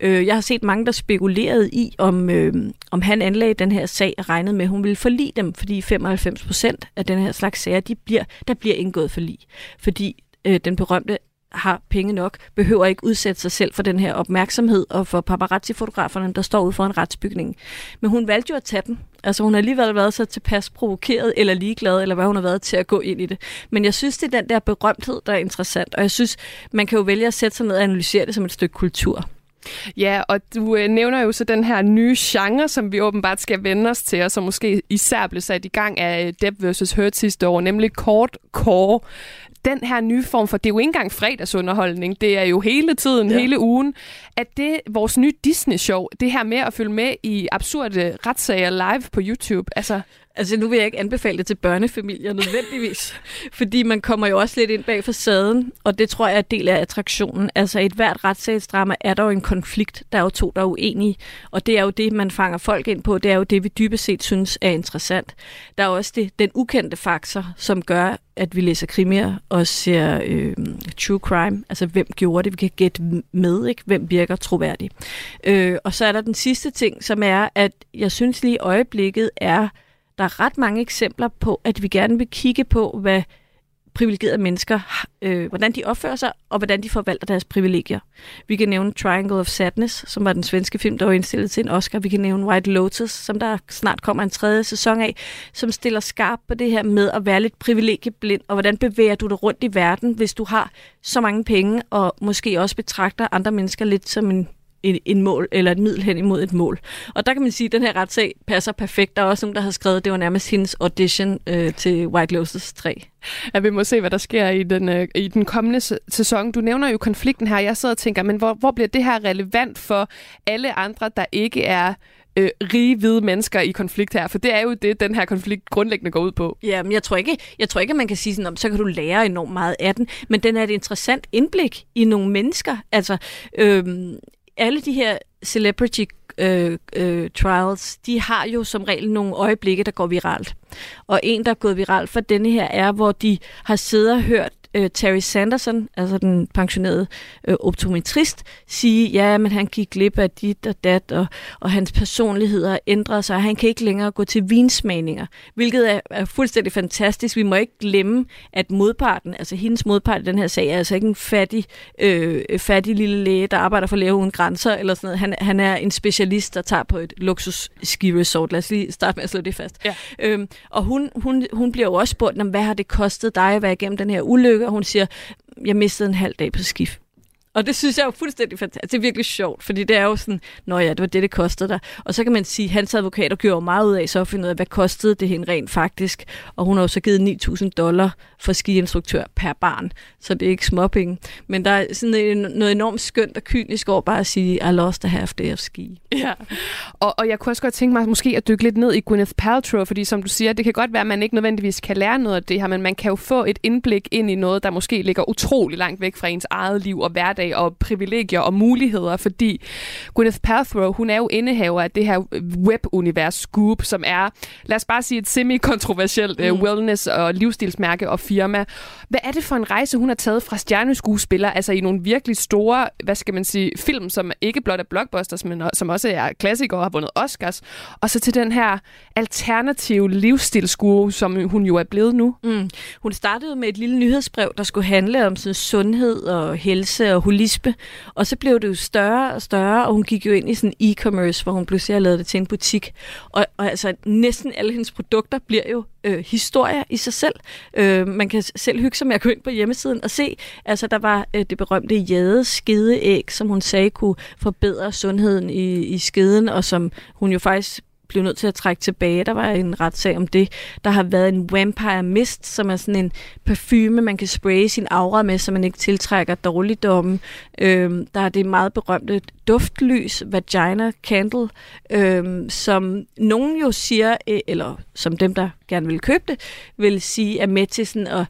Øh, jeg har set mange, der spekulerede i, om, øh, om han anlagde den her sag og regnede med, at hun ville forlige dem, fordi 95 procent af den her slags sager, de bliver, der bliver indgået forlig. Fordi øh, den berømte har penge nok, behøver ikke udsætte sig selv for den her opmærksomhed og for paparazzi-fotograferne, der står ude for en retsbygning. Men hun valgte jo at tage den. Altså hun har alligevel været så tilpas provokeret eller ligeglad, eller hvad hun har været til at gå ind i det. Men jeg synes, det er den der berømthed, der er interessant, og jeg synes, man kan jo vælge at sætte sig ned og analysere det som et stykke kultur. Ja, og du øh, nævner jo så den her nye genre, som vi åbenbart skal vende os til, og som måske især blev sat i gang af Depp vs. Hurt sidste år, nemlig Kort Core. Den her nye form for, det er jo ikke engang fredagsunderholdning, det er jo hele tiden, ja. hele ugen, at det vores nye Disney-show, det her med at følge med i absurde retssager live på YouTube, altså... Altså nu vil jeg ikke anbefale det til børnefamilier nødvendigvis, fordi man kommer jo også lidt ind bag facaden, og det tror jeg er del af attraktionen. Altså i et hvert retssagsdrama er der jo en konflikt, der er jo to, der er uenige, og det er jo det, man fanger folk ind på, det er jo det, vi dybest set synes er interessant. Der er også det, den ukendte faktor, som gør, at vi læser krimier og ser øh, true crime, altså hvem gjorde det, vi kan gætte med, ikke? hvem virker troværdig. Øh, og så er der den sidste ting, som er, at jeg synes lige i øjeblikket er der er ret mange eksempler på, at vi gerne vil kigge på, hvad privilegerede mennesker, øh, hvordan de opfører sig, og hvordan de forvalter deres privilegier. Vi kan nævne Triangle of Sadness, som var den svenske film, der var indstillet til en Oscar. Vi kan nævne White Lotus, som der snart kommer en tredje sæson af, som stiller skarp på det her med at være lidt privilegieblind, og hvordan bevæger du dig rundt i verden, hvis du har så mange penge, og måske også betragter andre mennesker lidt som en en, en mål, eller et middel hen imod et mål. Og der kan man sige, at den her retssag passer perfekt. Der er også nogen, der har skrevet, at det var nærmest hendes audition øh, til White Lotus 3. Ja, vi må se, hvad der sker i den, øh, i den kommende sæson. Du nævner jo konflikten her. Jeg sidder og tænker, men hvor, hvor bliver det her relevant for alle andre, der ikke er øh, rige hvide mennesker i konflikt her? For det er jo det, den her konflikt grundlæggende går ud på. Ja, men jeg tror ikke, jeg tror ikke at man kan sige sådan, så kan du lære enormt meget af den, men den er et interessant indblik i nogle mennesker. Altså, øh, alle de her celebrity øh, øh, trials, de har jo som regel nogle øjeblikke, der går viralt. Og en, der er gået viralt for denne her, er, hvor de har siddet og hørt øh, Terry Sanderson, altså den pensionerede øh, optometrist, sige, ja, men han gik glip af dit og dat, og, og hans personlighed har ændret sig, og han kan ikke længere gå til vinsmagninger, hvilket er, er fuldstændig fantastisk. Vi må ikke glemme, at modparten, altså hendes modpart i den her sag, er altså ikke en fattig, øh, fattig lille læge, der arbejder for Læge Uden Grænser, eller sådan noget. Han, han er en specialist, der tager på et luksus ski resort. Lad os lige starte med at slå det fast. Ja. Øhm, og hun, hun, hun bliver jo også spurgt, om, hvad har det kostet dig at være igennem den her ulykke, stykker, og hun siger, jeg mistede en halv dag på skift. Og det synes jeg er fuldstændig fantastisk. Altså, det er virkelig sjovt, fordi det er jo sådan, nå ja, det var det, det kostede dig. Og så kan man sige, at hans advokater gjorde meget ud af så at finde ud af, hvad kostede det hende rent faktisk. Og hun har jo så givet 9.000 dollar for skiinstruktør per barn, så det er ikke småpenge. Men der er sådan noget enormt skønt og kynisk over bare at sige, I lost a half day of ski. Ja, og, og jeg kunne også godt tænke mig måske at dykke lidt ned i Gwyneth Paltrow, fordi som du siger, det kan godt være, at man ikke nødvendigvis kan lære noget af det her, men man kan jo få et indblik ind i noget, der måske ligger utrolig langt væk fra ens eget liv og hverdag og privilegier og muligheder, fordi Gwyneth Paltrow, hun er jo indehaver af det her webunivers Scoop, som er, lad os bare sige, et semi-kontroversielt øh, mm. wellness- og livsstilsmærke og firma. Hvad er det for en rejse, hun har taget fra stjerneskuespiller, altså i nogle virkelig store, hvad skal man sige, film, som ikke blot er blockbusters, men som også er klassikere og har vundet Oscars, og så til den her alternative livsstilsguru, som hun jo er blevet nu? Mm. Hun startede med et lille nyhedsbrev, der skulle handle om sådan sundhed og helse og populisme. og så blev det jo større og større, og hun gik jo ind i sådan e-commerce, hvor hun pludselig har lavet det til en butik. Og, og altså næsten alle hendes produkter bliver jo øh, historier i sig selv. Øh, man kan selv hygge sig med at gå ind på hjemmesiden og se, altså der var øh, det berømte jade skedeæg, som hun sagde kunne forbedre sundheden i, i skeden, og som hun jo faktisk blev nødt til at trække tilbage. Der var en retssag om det. Der har været en Vampire Mist, som er sådan en parfume, man kan spraye sin aura med, så man ikke tiltrækker dårligdomme. Øhm, der er det meget berømte duftlys, Vagina Candle, øhm, som nogen jo siger, øh, eller som dem, der gerne vil købe det, vil sige er med til sådan at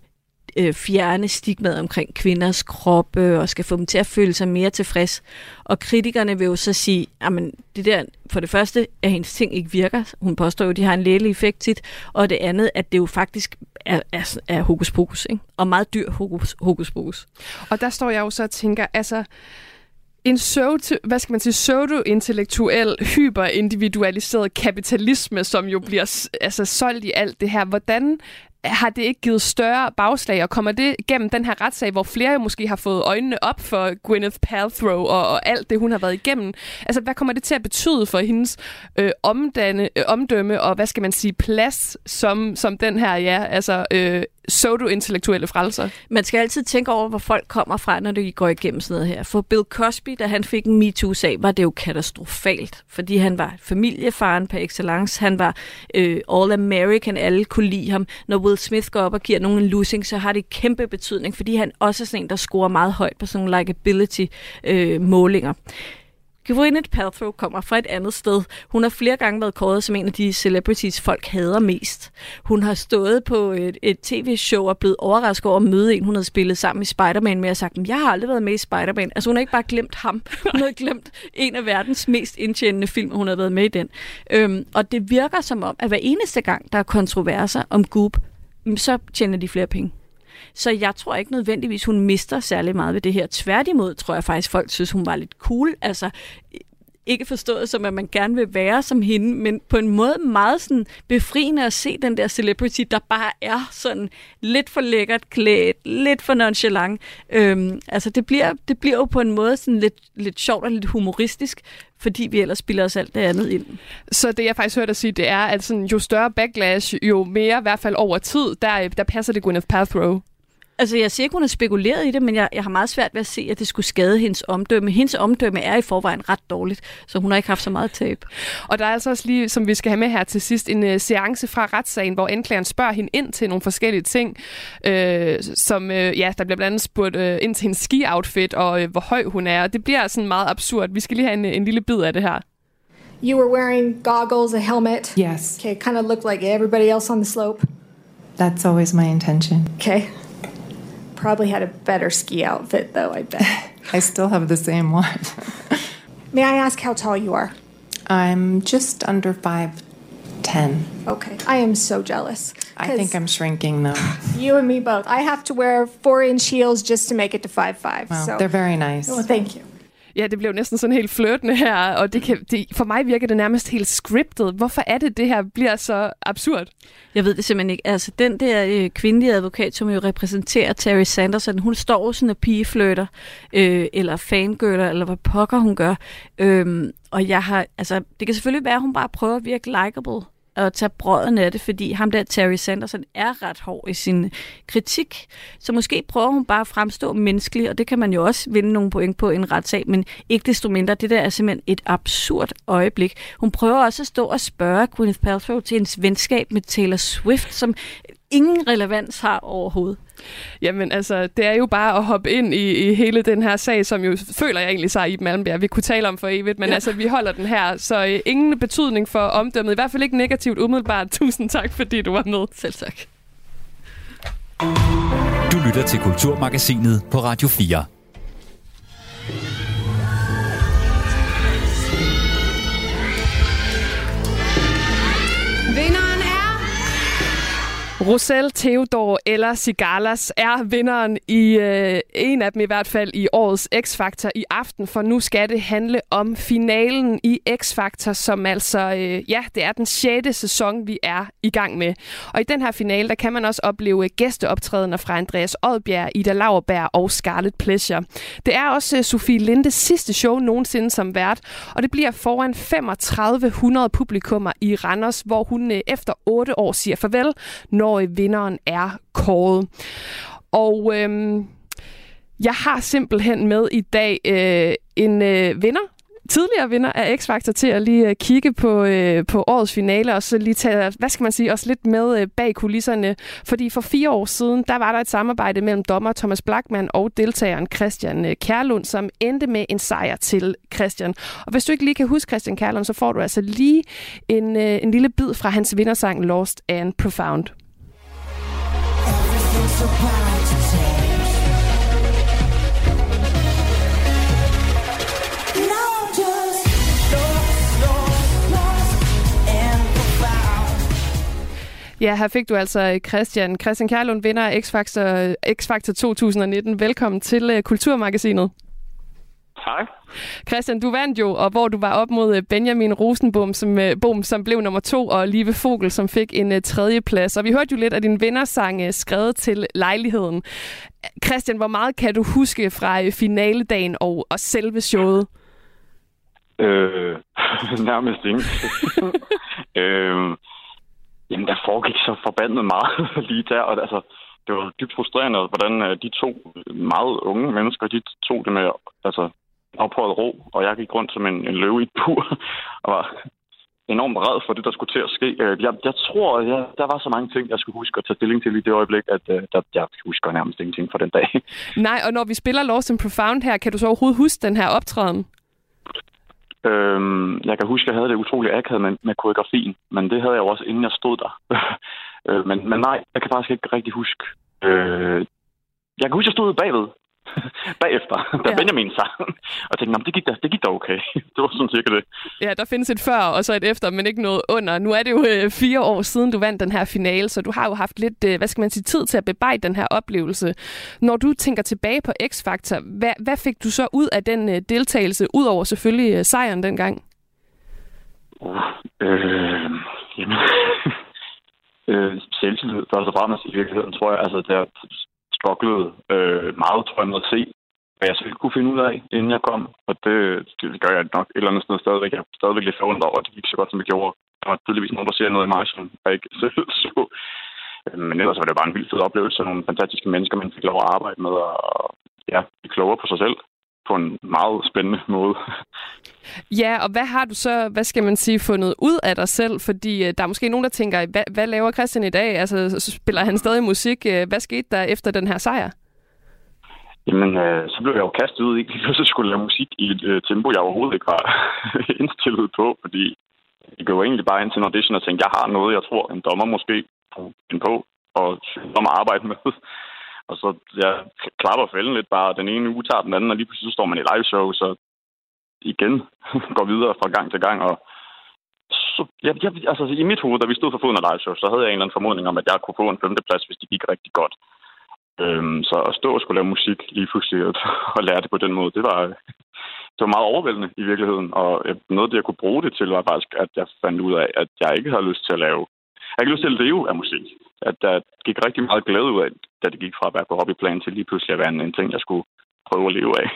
øh, fjerne stigmaet omkring kvinders kroppe og skal få dem til at føle sig mere tilfreds. Og kritikerne vil jo så sige, at det der, for det første, at hendes ting ikke virker. Hun påstår jo, at de har en lægelig effekt tit. Og det andet, at det jo faktisk er, er, er hokus pokus, ikke? og meget dyr hokus, hokus pokus. Og der står jeg jo så og tænker, altså en pseudo, hvad skal man sige, pseudo-intellektuel, hyperindividualiseret kapitalisme, som jo bliver altså, solgt i alt det her. Hvordan har det ikke givet større bagslag, og kommer det gennem den her retssag, hvor flere måske har fået øjnene op for Gwyneth Paltrow og, og alt det, hun har været igennem? Altså, hvad kommer det til at betyde for hendes øh, omdanne, øh, omdømme, og hvad skal man sige, plads som, som den her, ja, altså øh, pseudo-intellektuelle frelser? Man skal altid tænke over, hvor folk kommer fra, når de går igennem sådan noget her. For Bill Cosby, da han fik en MeToo-sag, var det jo katastrofalt, fordi han var familiefaren par excellence, han var øh, all-American, alle kunne lide ham. Når Will Smith går op og giver nogen en losing, så har det kæmpe betydning, fordi han også er sådan en, der scorer meget højt på sådan nogle likability-målinger. Øh, Gwyneth Paltrow kommer fra et andet sted. Hun har flere gange været kåret som en af de celebrities, folk hader mest. Hun har stået på et, et tv-show og blevet overrasket over at møde en, hun havde spillet sammen i Spider-Man med at sagt, jeg har aldrig været med i Spider-Man. Altså hun har ikke bare glemt ham. Hun har glemt en af verdens mest indtjenende film, hun har været med i den. Øhm, og det virker som om, at hver eneste gang, der er kontroverser om Goop, Mm, så tjener de flere penge. Så jeg tror ikke nødvendigvis, hun mister særlig meget ved det her. Tværtimod tror jeg faktisk, folk synes, hun var lidt cool. Altså, ikke forstået som, at man gerne vil være som hende, men på en måde meget sådan befriende at se den der celebrity, der bare er sådan lidt for lækkert klædt, lidt for nonchalant. Øhm, altså det bliver, det bliver jo på en måde sådan lidt, lidt sjovt og lidt humoristisk, fordi vi ellers spiller os alt det andet ind. Så det, jeg faktisk hørte dig sige, det er, at sådan, jo større backlash, jo mere, i hvert fald over tid, der, der passer det Gwyneth Paltrow. Altså, jeg siger ikke, hun har spekuleret i det, men jeg, jeg har meget svært ved at se, at det skulle skade hendes omdømme. Hendes omdømme er i forvejen ret dårligt, så hun har ikke haft så meget tab. Og der er altså også lige, som vi skal have med her til sidst, en uh, seance fra retssagen, hvor anklageren spørger hende ind til nogle forskellige ting, øh, som, øh, ja, der bliver blandt andet spurgt øh, ind til hendes ski-outfit, og øh, hvor høj hun er, og det bliver sådan meget absurd. Vi skal lige have en, en lille bid af det her. You were wearing goggles, a helmet. Yes. Okay, kind of looked like everybody else on the slope. That's always my intention. Okay. Probably had a better ski outfit, though, I bet. I still have the same one. May I ask how tall you are? I'm just under 5'10. Okay. I am so jealous. I think I'm shrinking, though. You and me both. I have to wear four inch heels just to make it to 5'5. Well, so. they're very nice. Well, thank you. Ja, det blev næsten sådan helt flirtende her, og det kan, det, for mig virker det nærmest helt scriptet. Hvorfor er det, det her bliver så absurd? Jeg ved det simpelthen ikke. Altså, den der øh, kvindelige advokat, som jo repræsenterer Terry Sanderson, hun står sådan og pigefløter, øh, eller fangirler, eller hvad pokker hun gør. Øh, og jeg har, altså, det kan selvfølgelig være, at hun bare prøver at virke likable at tage brøden af det, fordi ham der Terry Sanderson er ret hård i sin kritik. Så måske prøver hun bare at fremstå menneskelig, og det kan man jo også vinde nogle point på i en retssag, men ikke desto mindre, det der er simpelthen et absurd øjeblik. Hun prøver også at stå og spørge Gwyneth Paltrow til hendes venskab med Taylor Swift, som ingen relevans har overhovedet. Jamen altså, det er jo bare at hoppe ind i, i hele den her sag, som jo føler jeg egentlig sig i Malmberg. Vi kunne tale om for evigt, men ja. altså, vi holder den her. Så øh, ingen betydning for omdømmet. I hvert fald ikke negativt umiddelbart. Tusind tak, fordi du var med. Selv tak. Du lytter til Kulturmagasinet på Radio 4. Rosel Theodor eller Sigalas er vinderen i øh, en af dem i hvert fald i årets X-Factor i aften, for nu skal det handle om finalen i X-Factor, som altså, øh, ja, det er den sjette sæson, vi er i gang med. Og i den her finale, der kan man også opleve gæsteoptrædener fra Andreas Odbjerg, Ida Lauerberg og Scarlet Pleasure. Det er også øh, Sofie Lindes sidste show nogensinde som vært, og det bliver foran 3500 publikummer i Randers, hvor hun øh, efter 8 år siger farvel, når vinderen er kåret. Og øhm, jeg har simpelthen med i dag øh, en øh, vinder, tidligere vinder af X-Factor til at lige øh, kigge på, øh, på årets finale, og så lige tage, hvad skal man sige, også lidt med øh, bag kulisserne. Fordi for fire år siden, der var der et samarbejde mellem dommer Thomas Blackman og deltageren Christian øh, Kærlund, som endte med en sejr til Christian. Og hvis du ikke lige kan huske Christian Kærlund, så får du altså lige en, øh, en lille bid fra hans vindersang Lost and Profound. Ja, her fik du altså øh, Christian. Christian Kærlund vinder af X-Factor, øh, X-Factor 2019. Velkommen til øh, Kulturmagasinet. Tak. Christian, du vandt jo, og hvor du var op mod øh, Benjamin Rosenbom, som, øh, Bom, som blev nummer to, og Live Fogel, som fik en uh, tredje plads. Og vi hørte jo lidt af din vindersang uh, skrevet til lejligheden. Christian, hvor meget kan du huske fra uh, finaledagen og, og selve showet? Øh, nærmest ingen. øh, jamen, der foregik så forbandet meget lige der, og altså, det var dybt frustrerende, hvordan de to meget unge mennesker, de tog det med altså, ophøjet ro, og jeg gik rundt som en, en løve i et bur, og var enormt red for det, der skulle til at ske. Jeg, jeg tror, at jeg, der var så mange ting, jeg skulle huske at tage stilling til i det øjeblik, at uh, der, jeg husker nærmest ingenting fra den dag. Nej, og når vi spiller Lost and Profound her, kan du så overhovedet huske den her optræden? Øhm, jeg kan huske, at jeg havde det utroligt akavet med, med koreografien, men det havde jeg jo også, inden jeg stod der. øh, men, men nej, jeg kan faktisk ikke rigtig huske. Øh, jeg kan huske, at jeg stod bagved, bagefter, da ja. Benjamin sang, og tænkte, det gik, da, det gik da okay. det var sådan cirka det. Ja, der findes et før og så et efter, men ikke noget under. Nu er det jo øh, fire år siden, du vandt den her finale, så du har jo haft lidt, øh, hvad skal man sige, tid til at bearbejde den her oplevelse. Når du tænker tilbage på X-Factor, hvad, hvad fik du så ud af den øh, deltagelse, udover selvfølgelig øh, sejren dengang? Uh, øh, jamen, øh, selvtillid først og fremmest i virkeligheden, tror jeg. Altså, der, strugglede øh, meget, tror jeg, med at se, hvad jeg selv kunne finde ud af, inden jeg kom. Og det, det gør jeg nok et eller andet sted stadigvæk. Jeg er stadigvæk lidt forundret over, at det gik så godt, som det gjorde. Der var tydeligvis nogen, der ser noget i mig, som jeg ikke selv så. Øh, men ellers var det bare en vild fed oplevelse. Nogle fantastiske mennesker, man fik lov at arbejde med, og ja, blive klogere på sig selv på en meget spændende måde. Ja, og hvad har du så, hvad skal man sige, fundet ud af dig selv? Fordi uh, der er måske nogen, der tænker, hvad, hvad laver Christian i dag? Altså, spiller han stadig musik? Uh, hvad skete der efter den her sejr? Jamen, øh, så blev jeg jo kastet ud i, at jeg skulle lave musik i et øh, tempo, jeg overhovedet ikke var indstillet på, fordi jeg går egentlig bare ind til en audition og tænkte, jeg har noget, jeg tror, en dommer måske kan på, og om at arbejde med. Og så jeg klapper fælden lidt bare. Den ene uge tager den anden, og lige pludselig så står man i live show, så igen går videre fra gang til gang. Og så, jeg, jeg, altså, i mit hoved, da vi stod for foden af live show, så havde jeg en eller anden formodning om, at jeg kunne få en femteplads, hvis det gik rigtig godt. Øhm, så at stå og skulle lave musik lige pludselig og, og lære det på den måde, det var, det var meget overvældende i virkeligheden. Og noget af det, jeg kunne bruge det til, var faktisk, at jeg fandt ud af, at jeg ikke havde lyst til at lave jeg lyst til at leve af musik. At der gik rigtig meget glæde ud af, da det gik fra at være på hobbyplan til lige pludselig at være en ting, jeg skulle prøve at leve af.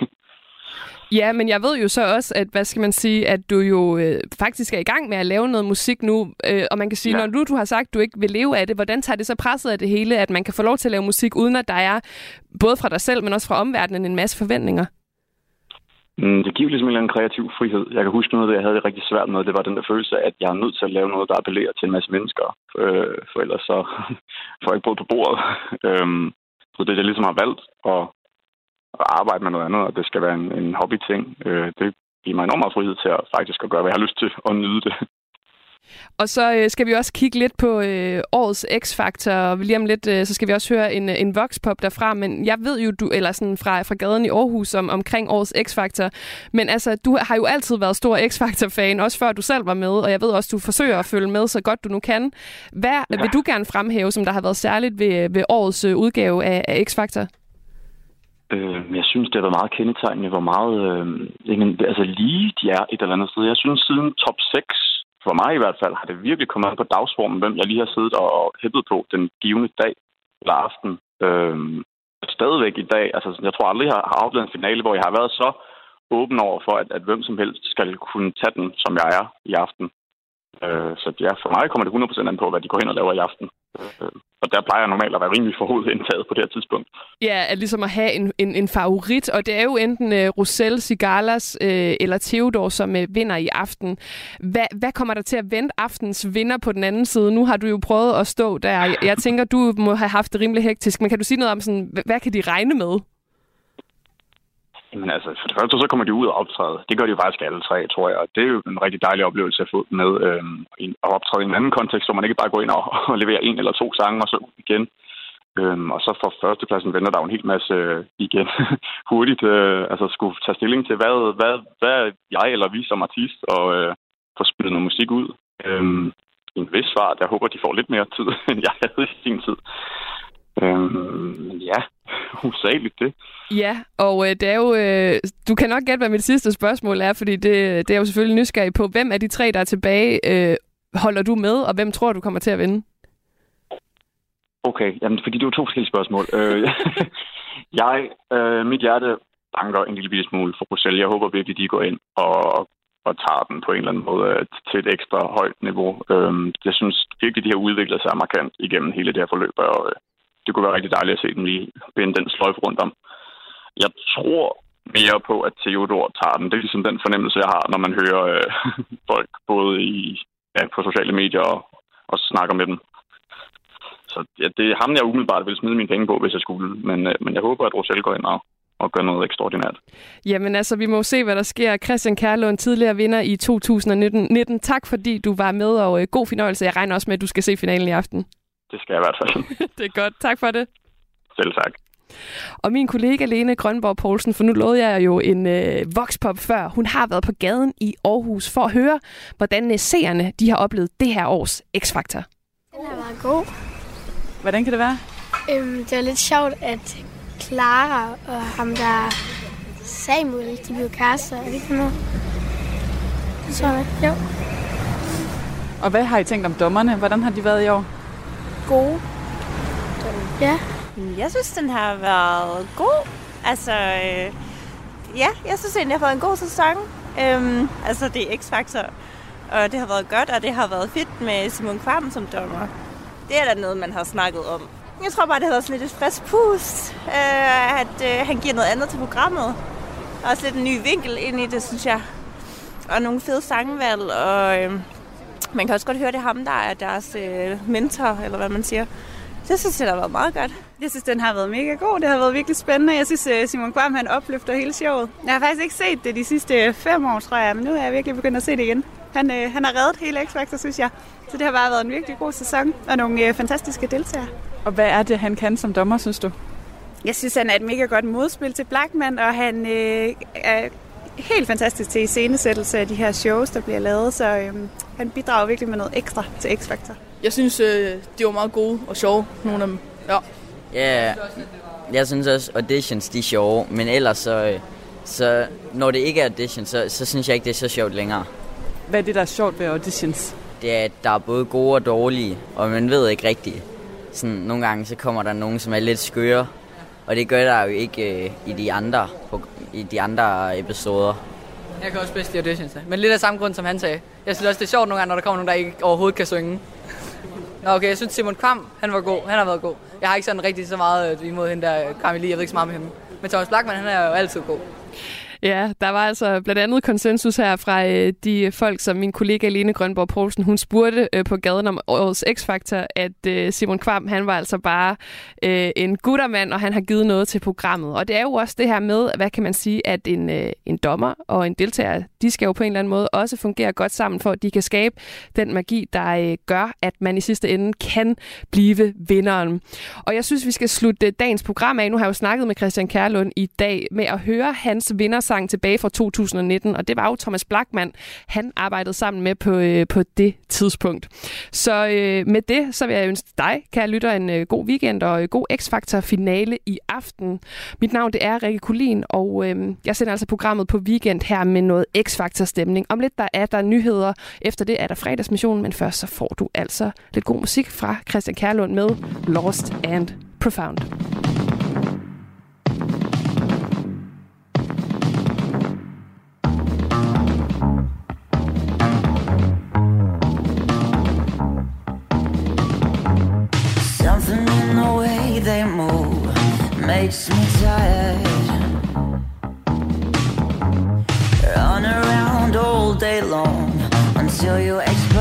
Ja, men jeg ved jo så også, at hvad skal man sige, at du jo øh, faktisk er i gang med at lave noget musik nu, øh, og man kan sige, ja. når du, du har sagt, at du ikke vil leve af det, hvordan tager det så presset af det hele, at man kan få lov til at lave musik, uden at der er, både fra dig selv, men også fra omverdenen, en masse forventninger? Mm, det giver ligesom en eller anden kreativ frihed. Jeg kan huske noget det, jeg havde det rigtig svært med. Det var den der følelse af, at jeg er nødt til at lave noget, der appellerer til en masse mennesker. Øh, for ellers så får jeg ikke brød på bordet. Øhm, så det, jeg ligesom har valgt at, at arbejde med noget andet, og det skal være en, en hobby-ting, øh, det giver mig enormt meget frihed til at faktisk at gøre, hvad jeg har lyst til, og nyde det. Og så øh, skal vi også kigge lidt på øh, årets X-Factor, og lige om lidt, øh, så skal vi også høre en, en voxpop derfra, men jeg ved jo, du, eller sådan fra, fra gaden i Aarhus om, omkring årets X-Factor, men altså, du har jo altid været stor X-Factor-fan, også før du selv var med, og jeg ved også, du forsøger at følge med så godt du nu kan. Hvad ja. vil du gerne fremhæve, som der har været særligt ved, ved årets øh, udgave af, af X-Factor? Øh, jeg synes, det har været meget kendetegnende, hvor meget øh, altså lige de er et eller andet sted. Jeg synes, siden top 6 for mig i hvert fald, har det virkelig kommet an på dagsformen, hvem jeg lige har siddet og hæppet på den givende dag eller aften. Øhm, stadigvæk i dag, altså jeg tror aldrig, jeg har oplevet en finale, hvor jeg har været så åben over for, at, at hvem som helst skal kunne tage den, som jeg er i aften. Øh, så ja, for mig kommer det 100% an på, hvad de går hen og laver i aften. Øh, og der plejer jeg normalt at være rimelig indtaget på det her tidspunkt. Ja, at ligesom at have en, en, en favorit, og det er jo enten øh, uh, Rosel Sigalas uh, eller Theodor, som uh, vinder i aften. Hvad, hvad kommer der til at vente aftens vinder på den anden side? Nu har du jo prøvet at stå der. Jeg, jeg tænker, du må have haft det rimelig hektisk, men kan du sige noget om, sådan, hvad, hvad kan de regne med? Jamen altså, for det første så kommer de ud og optræde. Det gør de jo faktisk alle tre, tror jeg. Og det er jo en rigtig dejlig oplevelse at få med øhm, at optræde i en anden kontekst, hvor man ikke bare går ind og, og leverer en eller to sange og så igen. Øhm, og så for førstepladsen venter der jo en hel masse øh, igen hurtigt. Øh, altså skulle tage stilling til, hvad, hvad, hvad jeg eller vi som artist og øh, få spillet noget musik ud. Øhm, en vis svar, jeg håber, de får lidt mere tid, end jeg havde i sin tid. Øhm, ja, usageligt det. Ja, og øh, det er jo, øh, du kan nok gætte, hvad mit sidste spørgsmål er, fordi det, det er jo selvfølgelig nysgerrig på, hvem af de tre, der er tilbage, øh, holder du med, og hvem tror du kommer til at vinde? Okay, jamen, fordi det er jo to forskellige spørgsmål. Øh, jeg, øh, mit hjerte banker en lille smule for Bruxelles. Jeg håber virkelig, de går ind og, og tager den på en eller anden måde til et ekstra højt niveau. Øh, jeg synes virkelig, de har udviklet sig markant igennem hele det her forløb, og øh, det kunne være rigtig dejligt at se dem lige binde den sløjfe rundt om. Jeg tror mere på, at Theodor tager den. Det er ligesom den fornemmelse, jeg har, når man hører øh, folk både i, ja, på sociale medier og, og snakker med dem. Så ja, det er ham, jeg umiddelbart vil smide mine penge på, hvis jeg skulle. Men, øh, men jeg håber, at Rosell går ind og, og gør noget ekstraordinært. Jamen altså, vi må se, hvad der sker. Christian Kærlund, tidligere vinder i 2019. Tak fordi du var med, og øh, god fornøjelse. Jeg regner også med, at du skal se finalen i aften. Det skal jeg i hvert fald. det er godt. Tak for det. Selv tak. Og min kollega Lene Grønborg Poulsen, for nu lovede jeg jo en øh, voxpop før, hun har været på gaden i Aarhus for at høre, hvordan øh, seerne de har oplevet det her års X-Factor. Den har været god. Hvordan kan det være? Øhm, det var lidt sjovt, at Clara og ham der Samuel, de blev kærester. Er det ikke noget? Så jo. Og hvad har I tænkt om dommerne? Hvordan har de været i år? Gode. Ja. Jeg synes, den har været god. Altså, øh, ja, jeg synes egentlig, jeg har fået en god sæson. Øhm, altså, det er X-Factor, og det har været godt, og det har været fedt med Simon Kvam som dommer. Det er da noget, man har snakket om. Jeg tror bare, det havde også lidt et frisk pust, øh, at øh, han giver noget andet til programmet. Også lidt en ny vinkel ind i det, synes jeg. Og nogle fede sangvalg, og øh, man kan også godt høre, det er ham, der er deres øh, mentor, eller hvad man siger. Det synes jeg, der har været meget godt. Jeg synes, den har været mega god. Det har været virkelig spændende. Jeg synes, øh, Simon Kvam, han opløfter hele showet. Jeg har faktisk ikke set det de sidste fem år, tror jeg, men nu er jeg virkelig begyndt at se det igen. Han, øh, han har reddet hele X-Factor, synes jeg. Så det har bare været en virkelig god sæson, og nogle øh, fantastiske deltagere. Og hvad er det, han kan som dommer, synes du? Jeg synes, han er et mega godt modspil til Blackman, og han øh, er helt fantastisk til iscenesættelse af de her shows, der bliver lavet, så øh, han bidrager virkelig med noget ekstra til X-Factor. Jeg synes, øh, de var meget gode og sjove, nogle af dem. Ja. Ja, jeg synes også, auditions de er sjove, men ellers så, øh, så når det ikke er auditions, så, så synes jeg ikke, det er så sjovt længere. Hvad er det, der er sjovt ved auditions? Det er, at der er både gode og dårlige, og man ved ikke rigtigt. Sådan, nogle gange så kommer der nogen, som er lidt skøre, og det gør der jo ikke øh, i, de andre, på, i de andre episoder. Jeg kan også bedst lide auditions, men lidt af samme grund, som han sagde. Jeg synes også, det er sjovt nogle gange, når der kommer nogen, der ikke overhovedet kan synge. Nå, okay, jeg synes Simon Kvam, han var god. Han har været god. Jeg har ikke sådan rigtig så meget øh, imod hende der, Camille, jeg ved ikke så meget med hende. Men Thomas Blackman, han er jo altid god. Ja, der var altså blandt andet konsensus her fra øh, de folk, som min kollega Lene Grønborg Poulsen, hun spurgte øh, på gaden om årets X-Factor, at øh, Simon Kvam, han var altså bare øh, en guttermand, og han har givet noget til programmet. Og det er jo også det her med, hvad kan man sige, at en, øh, en dommer og en deltager, de skal jo på en eller anden måde også fungere godt sammen, for at de kan skabe den magi, der øh, gør, at man i sidste ende kan blive vinderen. Og jeg synes, vi skal slutte øh, dagens program af. Nu har jeg jo snakket med Christian Kærlund i dag med at høre hans vindersang tilbage fra 2019, og det var jo Thomas Blackman, han arbejdede sammen med på, øh, på det tidspunkt. Så øh, med det, så vil jeg ønske dig, kære lytter, en øh, god weekend og øh, god X-Factor finale i aften. Mit navn det er Rikke Kulin, og øh, jeg sender altså programmet på weekend her med noget X-Factor stemning. Om lidt der er der nyheder, efter det er der fredagsmission, men først så får du altså lidt god musik fra Christian Kærlund med Lost and Profound. Something in the way they move makes me tired. Run around all day long until you expire.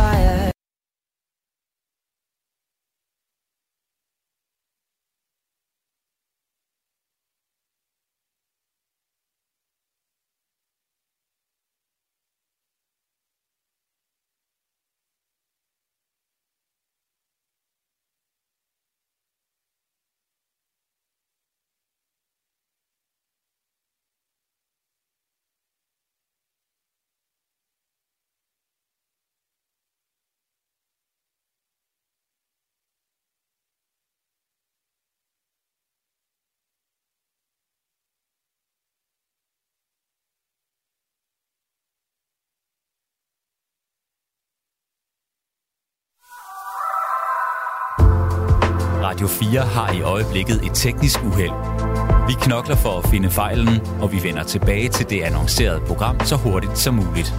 Radio 4 har i øjeblikket et teknisk uheld. Vi knokler for at finde fejlen, og vi vender tilbage til det annoncerede program så hurtigt som muligt.